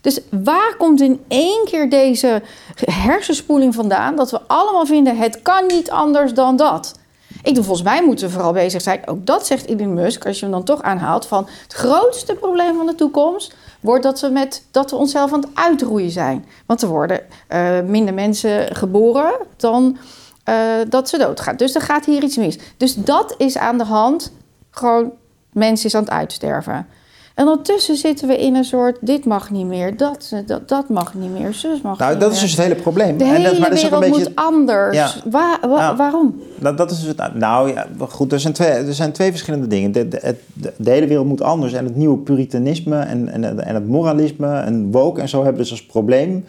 Dus waar komt in één keer deze hersenspoeling vandaan? Dat we allemaal vinden: het kan niet anders dan dat. Ik doe volgens mij moeten we vooral bezig zijn. Ook dat zegt Elon Musk, als je hem dan toch aanhaalt. Van het grootste probleem van de toekomst wordt dat we, met, dat we onszelf aan het uitroeien zijn. Want er worden eh, minder mensen geboren dan eh, dat ze doodgaan. Dus er gaat hier iets mis. Dus dat is aan de hand. Gewoon, mens is aan het uitsterven. En ondertussen zitten we in een soort, dit mag niet meer, dat, dat, dat mag niet meer, zus mag Nou, niet dat meer. is dus het hele probleem. De En hele dat, maar dat is ook wereld een beetje, moet anders. Ja. Waar- wa- Ja. Waarom? Nou, dat is het. Nou ja, goed, er zijn twee, er zijn twee verschillende dingen. De, de, het- de, de hele wereld moet anders. En het nieuwe puritanisme en, en, en het moralisme en woke en zo hebben dus als probleem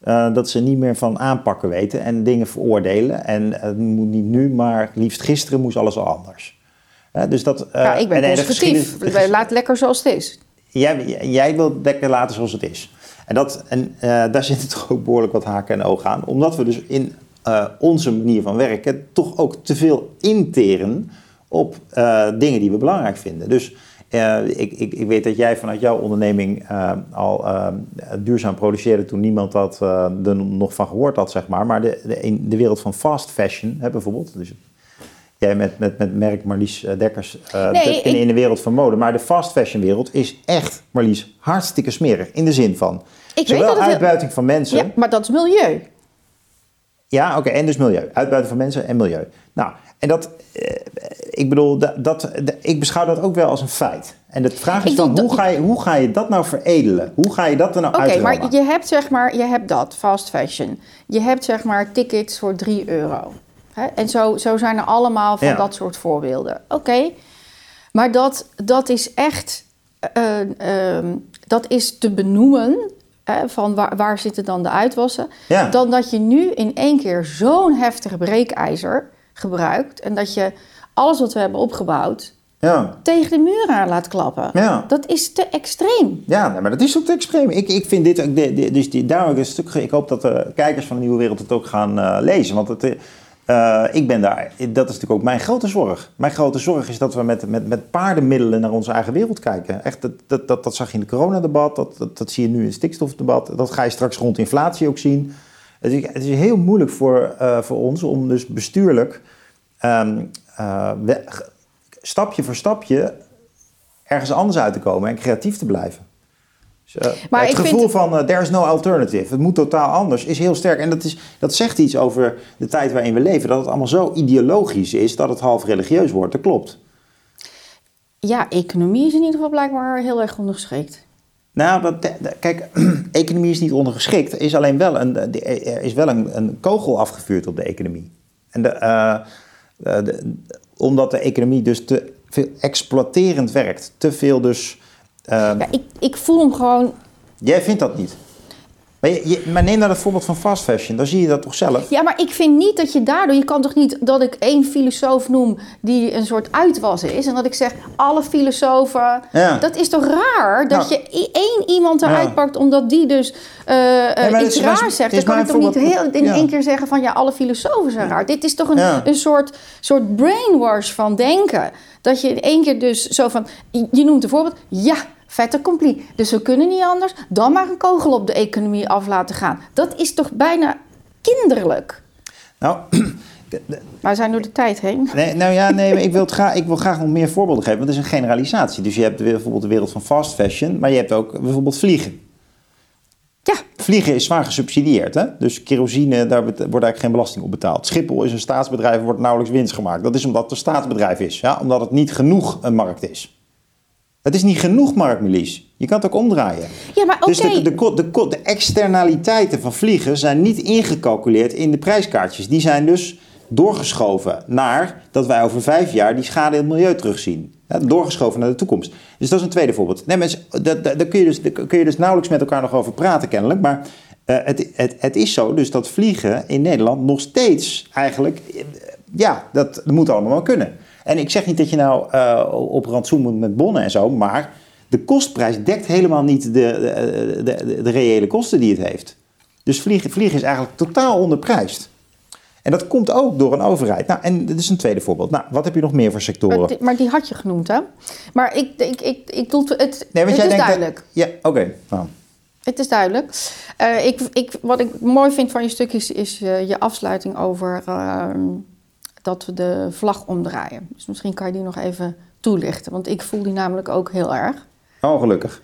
eh, dat ze niet meer van aanpakken weten en dingen veroordelen. En het moet niet nu, maar liefst gisteren moest alles al anders. Dus dat, eh, ja, ik ben conservatief. geschiedenis- de Laat lekker zoals het is. Jij, jij wilt lekker laten zoals het is. En, dat, en eh, daar zitten toch ook behoorlijk wat haken en ogen aan. Omdat we dus in eh, onze manier van werken toch ook te veel interen op dingen die we belangrijk vinden. Dus ik, ik, ik weet dat jij vanuit jouw onderneming al duurzaam produceerde toen niemand dat er nog van gehoord had, zeg maar. Maar de, de, in de wereld van fast fashion, hè, bijvoorbeeld. Dus jij met, met, met merk Marlies eh, Dekkers eh, Nee, in, ik- in de wereld van mode. Maar de fast fashion wereld is echt, Marlies, hartstikke smerig. In de zin van zowel dat uitbuiting van mensen... Ja, maar dat is milieu. Ja, oké, en dus milieu. Uitbuiten van mensen en milieu. Nou, en dat, eh, ik bedoel, dat, dat, ik beschouw dat ook wel als een feit. En de vraag is Ik dan, hoe ga, je, hoe ga je dat nou veredelen? Hoe ga je dat er nou Oké, uitrammen? maar je hebt zeg maar, je hebt dat, fast fashion. Je hebt zeg maar tickets voor 3 euro. Hè? En zo, zo zijn er allemaal van Ja. dat soort voorbeelden. Oké, maar dat, dat is echt, eh, ehm, dat is te benoemen. Hè, van waar, waar zitten dan de uitwassen? Ja. Dan dat je nu in één keer zo'n heftige breekijzer gebruikt. En dat je alles wat we hebben opgebouwd ja. tegen de muur aan laat klappen. Ja. Dat is te extreem. Ja, maar dat is ook te extreem. Ik, ik vind dit, dus die, daarom een stuk, ik hoop dat de kijkers van de Nieuwe Wereld het ook gaan uh, lezen. Want het, uh, ik ben daar, dat is natuurlijk ook mijn grote zorg. Mijn grote zorg is dat we met, met, met paardenmiddelen naar onze eigen wereld kijken. Echt, dat, dat, dat, zag je in het coronadebat, dat, dat, dat zie je nu in het stikstofdebat. Dat ga je straks rond inflatie ook zien. Het is, het is heel moeilijk voor, uh, voor ons om dus bestuurlijk um, uh, stapje voor stapje ergens anders uit te komen en creatief te blijven. Dus, uh, maar het gevoel vind... van uh, there is no alternative, het moet totaal anders, is heel sterk. En dat, is, dat zegt iets over de tijd waarin we leven. Dat het allemaal zo ideologisch is dat het half religieus wordt. Dat klopt. Ja, economie is in ieder geval blijkbaar heel erg ondergeschikt. Nou, dat, kijk, economie is niet ondergeschikt. Er is alleen wel een, er is wel een, een kogel afgevuurd op de economie. En de, uh, de, omdat de economie dus te veel exploiterend werkt. Te veel dus... Ja, ik, ik voel hem gewoon... Jij vindt dat niet? Maar, je, maar, neem nou het voorbeeld van fast fashion, dan zie je dat toch zelf? Ja, maar ik vind niet dat je daardoor... Je kan toch niet dat ik één filosoof noem die een soort uitwas is... en dat ik zeg, alle filosofen... Ja. Dat is toch raar dat nou, je één iemand eruit ja. pakt... omdat die dus uh, uh, iets raars zegt. Dan kan ik toch niet heel, in één keer zeggen van... ja, alle filosofen zijn raar. Dit is toch een, een soort, soort brainwash van denken... Dat je één keer dus zo van... Je noemt een voorbeeld. Ja, fait accompli. Dus we kunnen niet anders dan maar een kogel op de economie af laten gaan. Dat is toch bijna kinderlijk? Nou... Maar we zijn door de tijd heen. Nee, nou ja, nee, ik wil, graag, ik wil graag nog meer voorbeelden geven. Want het is een generalisatie. Dus je hebt bijvoorbeeld de wereld van fast fashion. Maar je hebt ook bijvoorbeeld vliegen. Ja. Vliegen is zwaar gesubsidieerd. Hè? Dus kerosine, daar wordt eigenlijk geen belasting op betaald. Schiphol is een staatsbedrijf, wordt nauwelijks winst gemaakt. Dat is omdat het een staatsbedrijf is. Ja? Omdat het niet genoeg een markt is. Het is niet genoeg marktmilies. Je kan het ook omdraaien. Ja, maar Dus de, de, de, de, externaliteiten van vliegen zijn niet ingecalculeerd in de prijskaartjes. Die zijn dus doorgeschoven naar dat wij over vijf jaar die schade in het milieu terugzien. Ja, doorgeschoven naar de toekomst. Dus dat is een tweede voorbeeld. Nee, mensen, daar kun, je dus, kun je dus nauwelijks met elkaar nog over praten, kennelijk. Maar uh, het, het, het is zo dus dat vliegen in Nederland nog steeds eigenlijk. Ja, dat, dat moet allemaal wel kunnen. En ik zeg niet dat je nou uh, op rantsoen moet met bonnen en zo, maar de kostprijs dekt helemaal niet de, de, de, de reële kosten die het heeft. Dus vliegen, vliegen is eigenlijk totaal onderprijsd. En dat komt ook door een overheid. Nou, en dit is een tweede voorbeeld. Nou, wat heb je nog meer voor sectoren? Maar die, maar die had je genoemd, hè? Maar ik, ik, ik, ik doe het. Nee, het is duidelijk. Dat, ja, oké. Nou. Het is duidelijk. Uh, ik, ik, wat ik mooi vind van je stuk is, is uh, je afsluiting over uh, dat we de vlag omdraaien. Dus misschien kan je die nog even toelichten, want ik voel die namelijk ook heel erg. Oh, gelukkig.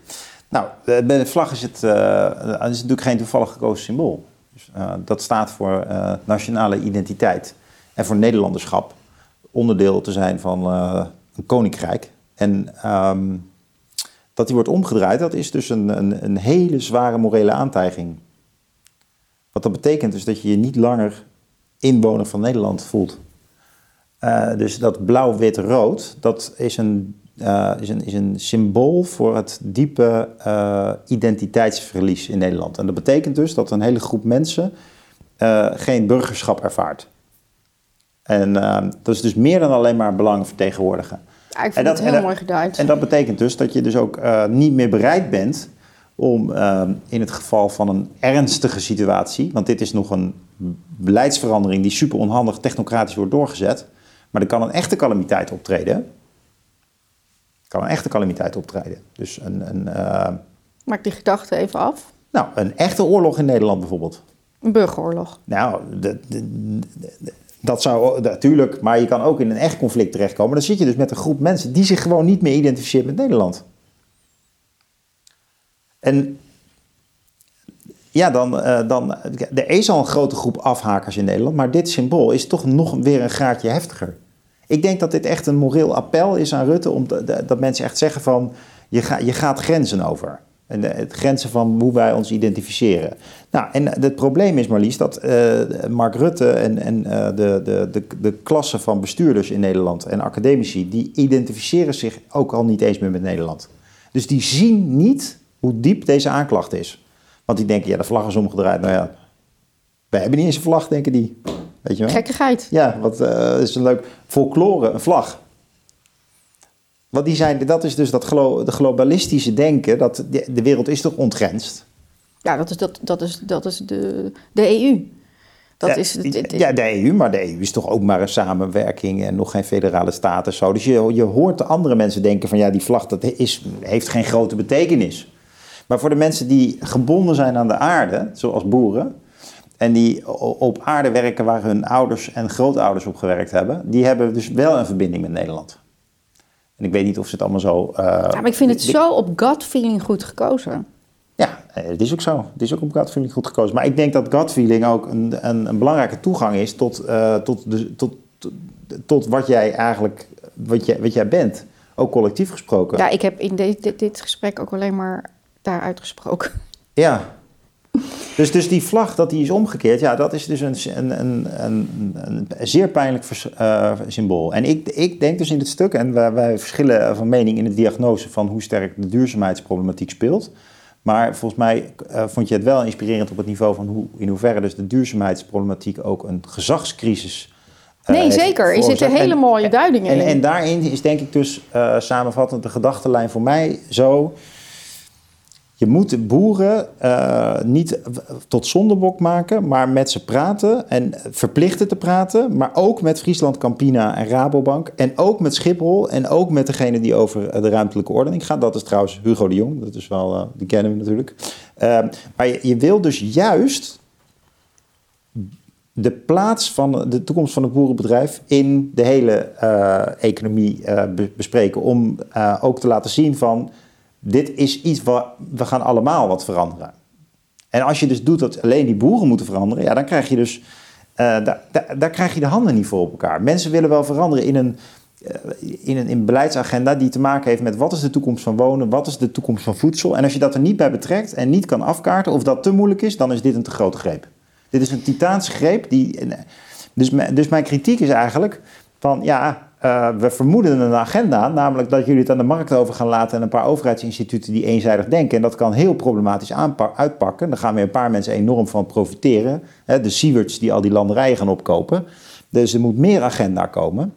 Nou, bij de vlag is het, het is natuurlijk geen toevallig gekozen symbool. Dus, uh, dat staat voor uh, nationale identiteit en voor Nederlanderschap. Onderdeel te zijn van uh, een koninkrijk. En um, dat die wordt omgedraaid, dat is dus een, een, een, hele zware morele aantijging. Wat dat betekent is dat je je niet langer inwoner van Nederland voelt. Dus dat blauw-wit-rood, dat is een uh, is, een, is een symbool voor het diepe uh, identiteitsverlies in Nederland. En dat betekent dus dat een hele groep mensen geen burgerschap ervaart. En dat is dus meer dan alleen maar belangen vertegenwoordigen. Ja, ik vind en dat, het heel mooi geduid. En dat betekent dus dat je dus ook niet meer bereid bent om in het geval van een ernstige situatie, want dit is nog een beleidsverandering die super onhandig technocratisch wordt doorgezet, maar er kan een echte calamiteit optreden kan een echte calamiteit optreden. Dus een, een, uh, Maak die gedachte even af. Nou, een echte oorlog in Nederland bijvoorbeeld. Een burgeroorlog. Nou, de, de, dat zou natuurlijk, maar je kan ook in een echt conflict terechtkomen. Dan zit je dus met een groep mensen die zich gewoon niet meer identificeert met Nederland. En ja, dan, uh, dan, er is al een grote groep afhakers in Nederland, maar dit symbool is toch nog weer een graadje heftiger. Ik denk dat dit echt een moreel appel is aan Rutte, om dat mensen echt zeggen van je, ga, je gaat grenzen over. En het grenzen van hoe wij ons identificeren. Nou, en het probleem is maar liefst dat uh, Mark Rutte en, en de, de, de, de klasse van bestuurders in Nederland en academici, die identificeren zich ook al niet eens meer met Nederland. Dus die zien niet hoe diep deze aanklacht is. Want die denken, ja, de vlag is omgedraaid. Nou ja, wij hebben niet eens een vlag, denken die. Weet je wel? Gekkigheid. Ja, wat uh, is een leuk folklore, een vlag. Want die zijn, dat is dus dat glo de globalistische denken, dat de, de wereld is toch ontgrenst? Ja, dat is, dat, dat is, dat is de, de EU. Dat ja, is, het- het- ja, de EU, maar de EU is toch ook maar een samenwerking en nog geen federale staat en zo. Dus je, je hoort de andere mensen denken van ja, die vlag dat is, heeft geen grote betekenis. Maar voor de mensen die gebonden zijn aan de aarde, zoals boeren, en die op aarde werken waar hun ouders en grootouders op gewerkt hebben, die hebben dus wel een verbinding met Nederland. En ik weet niet of ze het allemaal zo. eh, ja, maar ik vind het zo op gut feeling goed gekozen. ja, eh, het is ook zo. Het is ook op gut feeling goed gekozen. Maar ik denk dat gut feeling ook een, een, een belangrijke toegang is tot, eh, tot, de, tot, tot, tot wat jij eigenlijk wat jij, wat jij bent. Ook collectief gesproken. Ja, ik heb in dit, dit, dit gesprek ook alleen maar daaruit gesproken. Ja. Dus, dus die vlag dat die is omgekeerd, ja, dat is dus een, een, een, een, een zeer pijnlijk vers- eh, symbool. En ik, ik denk dus in dit stuk, en wij, wij verschillen van mening in de diagnose van hoe sterk de duurzaamheidsproblematiek speelt. Maar volgens mij eh, vond je het wel inspirerend op het niveau van hoe, in hoeverre dus de duurzaamheidsproblematiek ook een gezagscrisis eh, Nee, zeker. Er zitten hele mooie duidingen en, in. en daarin is denk ik dus samenvattend de gedachtenlijn voor mij zo. Je moet boeren eh, niet tot zondebok maken, maar met ze praten en verplichten te praten. Maar ook met Friesland Campina en Rabobank. En ook met Schiphol en ook met degene die over de ruimtelijke ordening gaat. Dat is trouwens Hugo de Jong, dat is wel, eh, die kennen we natuurlijk. Eh, maar je, je wil dus juist de plaats van de toekomst van het boerenbedrijf in de hele eh, economie be- bespreken. Om ook te laten zien van dit is iets waar we gaan allemaal wat veranderen. En als je dus doet dat alleen die boeren moeten veranderen, ja, dan krijg je dus eh, daar, daar, krijg je de handen niet voor op elkaar. Mensen willen wel veranderen in een, eh, in een, in beleidsagenda die te maken heeft met wat is de toekomst van wonen, wat is de toekomst van voedsel. En als je dat er niet bij betrekt en niet kan afkaarten of dat te moeilijk is, dan is dit een te grote greep. Dit is een titaanse greep. Die, dus, mijn- dus mijn kritiek is eigenlijk van ja, eh, we vermoeden een agenda, namelijk dat jullie het aan de markt over gaan laten en een paar overheidsinstituten die eenzijdig denken. En dat kan heel problematisch uitpakken. Daar gaan weer een paar mensen enorm van profiteren. De Sieverts die al die landerijen gaan opkopen. Dus er moet meer agenda komen.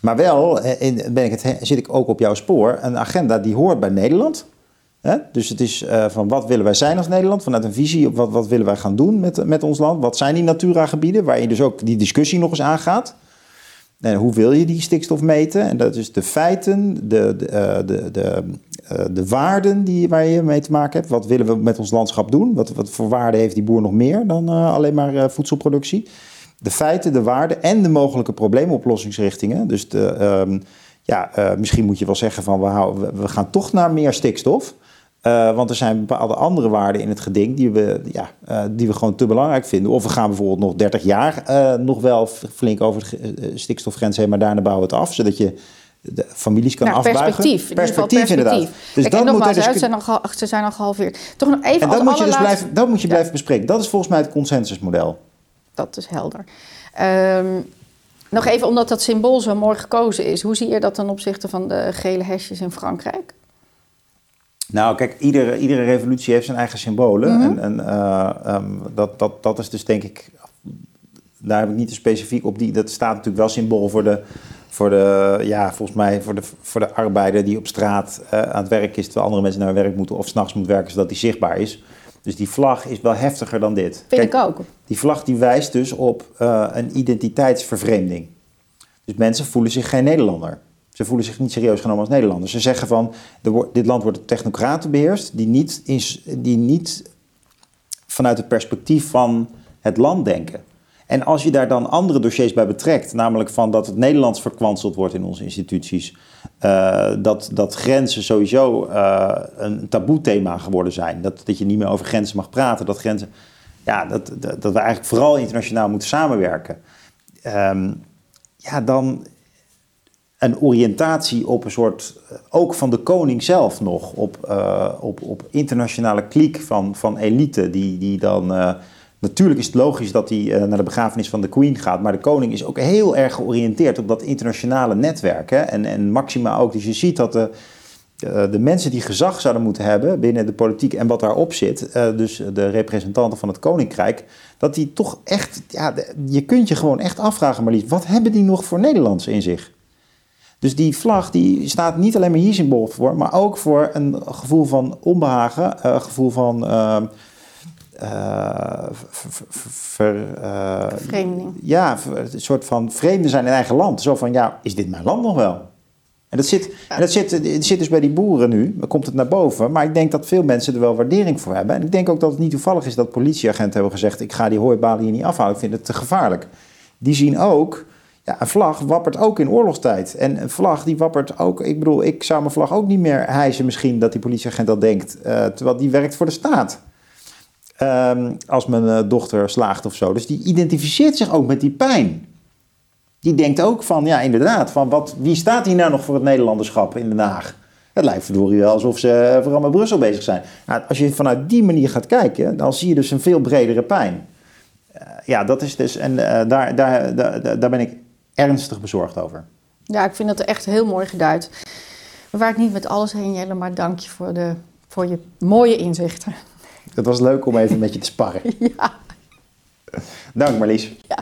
Maar wel eh, in, ben ik het, zit ik ook op jouw spoor. Een agenda die hoort bij Nederland. Dus het is eh, van wat willen wij zijn als Nederland? Vanuit een visie op wat, wat willen wij gaan doen met, met ons land? Wat zijn die Natura-gebieden? Waar je dus ook die discussie nog eens aangaat. En hoe wil je die stikstof meten? En dat is de feiten, de, de, eh, de, de, eh, de waarden die, waar je mee te maken hebt. Wat willen we met ons landschap doen? Wat, wat voor waarde heeft die boer nog meer dan eh, alleen maar voedselproductie? De feiten, de waarden en de mogelijke probleemoplossingsrichtingen. Dus de, ehm, ja, misschien moet je wel zeggen van we, houden, we gaan toch naar meer stikstof. Eh, want er zijn bepaalde andere waarden in het geding die we, ja, eh, die we gewoon te belangrijk vinden. Of we gaan bijvoorbeeld nog 30 jaar eh, nog wel flink over de stikstofgrens heen, maar daarna bouwen we het af. Zodat je de families kan Nou, afbuigen. perspectief. In ieder geval perspectief. inderdaad. Dus Kijk, dat nogmaals, dus- ze, zijn al, ze zijn al gehalveerd. Toch nog even en dat moet je dus blijven, dat moet je Ja. blijven bespreken. Dat is volgens mij het consensusmodel. Dat is helder. Ehm, nog even omdat dat symbool zo mooi gekozen is. Hoe zie je dat ten opzichte van de gele hesjes in Frankrijk? Nou, kijk, iedere, iedere revolutie heeft zijn eigen symbolen. Mhm. En, en eh, ehm, dat, dat, dat is dus denk ik. Daar heb ik niet te specifiek op die. Dat staat natuurlijk wel symbool voor de. Voor de, ja, volgens mij voor de, voor de arbeider die op straat eh, aan het werk is, terwijl andere mensen naar hun werk moeten of s'nachts moet werken, zodat die zichtbaar is. Dus die vlag is wel heftiger dan dit. Vind Kijk, ik ook. die vlag die wijst dus op eh, een identiteitsvervreemding. Dus mensen voelen zich geen Nederlander. Ze voelen zich niet serieus genomen als Nederlanders. Ze zeggen van, dit land wordt door technocraten beheerst... Die niet, die niet vanuit het perspectief van het land denken. En als je daar dan andere dossiers bij betrekt... namelijk van dat het Nederlands verkwanseld wordt in onze instituties... eh, dat, dat grenzen sowieso eh, een taboe-thema geworden zijn... Dat, dat je niet meer over grenzen mag praten, dat grenzen... Ja, dat, dat, dat we eigenlijk vooral internationaal moeten samenwerken. Ehm, ja, dan een oriëntatie op een soort, eh, ook van de koning zelf nog, op, eh, op, op internationale kliek van, van elite, die, die dan, eh, natuurlijk is het logisch dat hij naar de begrafenis van de queen gaat, maar de koning is ook heel erg georiënteerd op dat internationale netwerk. Hè? En, en Maxima ook, dus je ziet dat de, de mensen die gezag zouden moeten hebben binnen de politiek en wat daarop zit, dus de representanten van het koninkrijk, dat die toch echt, ja, je kunt je gewoon echt afvragen, Marlies, wat hebben die nog voor Nederlands in zich? Dus die vlag die staat niet alleen maar hier symbool voor, maar ook voor een gevoel van onbehagen, een gevoel van. Uh, uh, ver, uh, Vreemdeling. Ja, een soort van vreemde zijn in eigen land. Zo van, ja, is dit mijn land nog wel? En dat zit, en dat zit, het zit dus bij die boeren nu, dan komt het naar boven. Maar ik denk dat veel mensen er wel waardering voor hebben. En ik denk ook dat het niet toevallig is dat politieagenten hebben gezegd... ik ga die hooibalen hier niet afhouden, ik vind het te gevaarlijk. Die zien ook, ja, een vlag wappert ook in oorlogstijd. En een vlag die wappert ook, ik bedoel, ik zou mijn vlag ook niet meer hijsen misschien... dat die politieagent dat denkt, uh, terwijl die werkt voor de staat. Um, als mijn uh, dochter slaagt of zo. Dus die identificeert zich ook met die pijn die denkt ook van, ja inderdaad, van wat, wie staat hier nou nog voor het Nederlanderschap in Den Haag? Het lijkt verdorie wel alsof ze vooral met Brussel bezig zijn. Nou, als je vanuit die manier gaat kijken, dan zie je dus een veel bredere pijn. Ja, dat is dus, en daar, daar, daar, daar ben ik ernstig bezorgd over. Ja, ik vind dat echt heel mooi geduid. We waren niet met alles heen, Jelle, maar dank je voor, de, voor je mooie inzichten. Het was leuk om even met je te sparren. ja. Dank Marlies. Ja.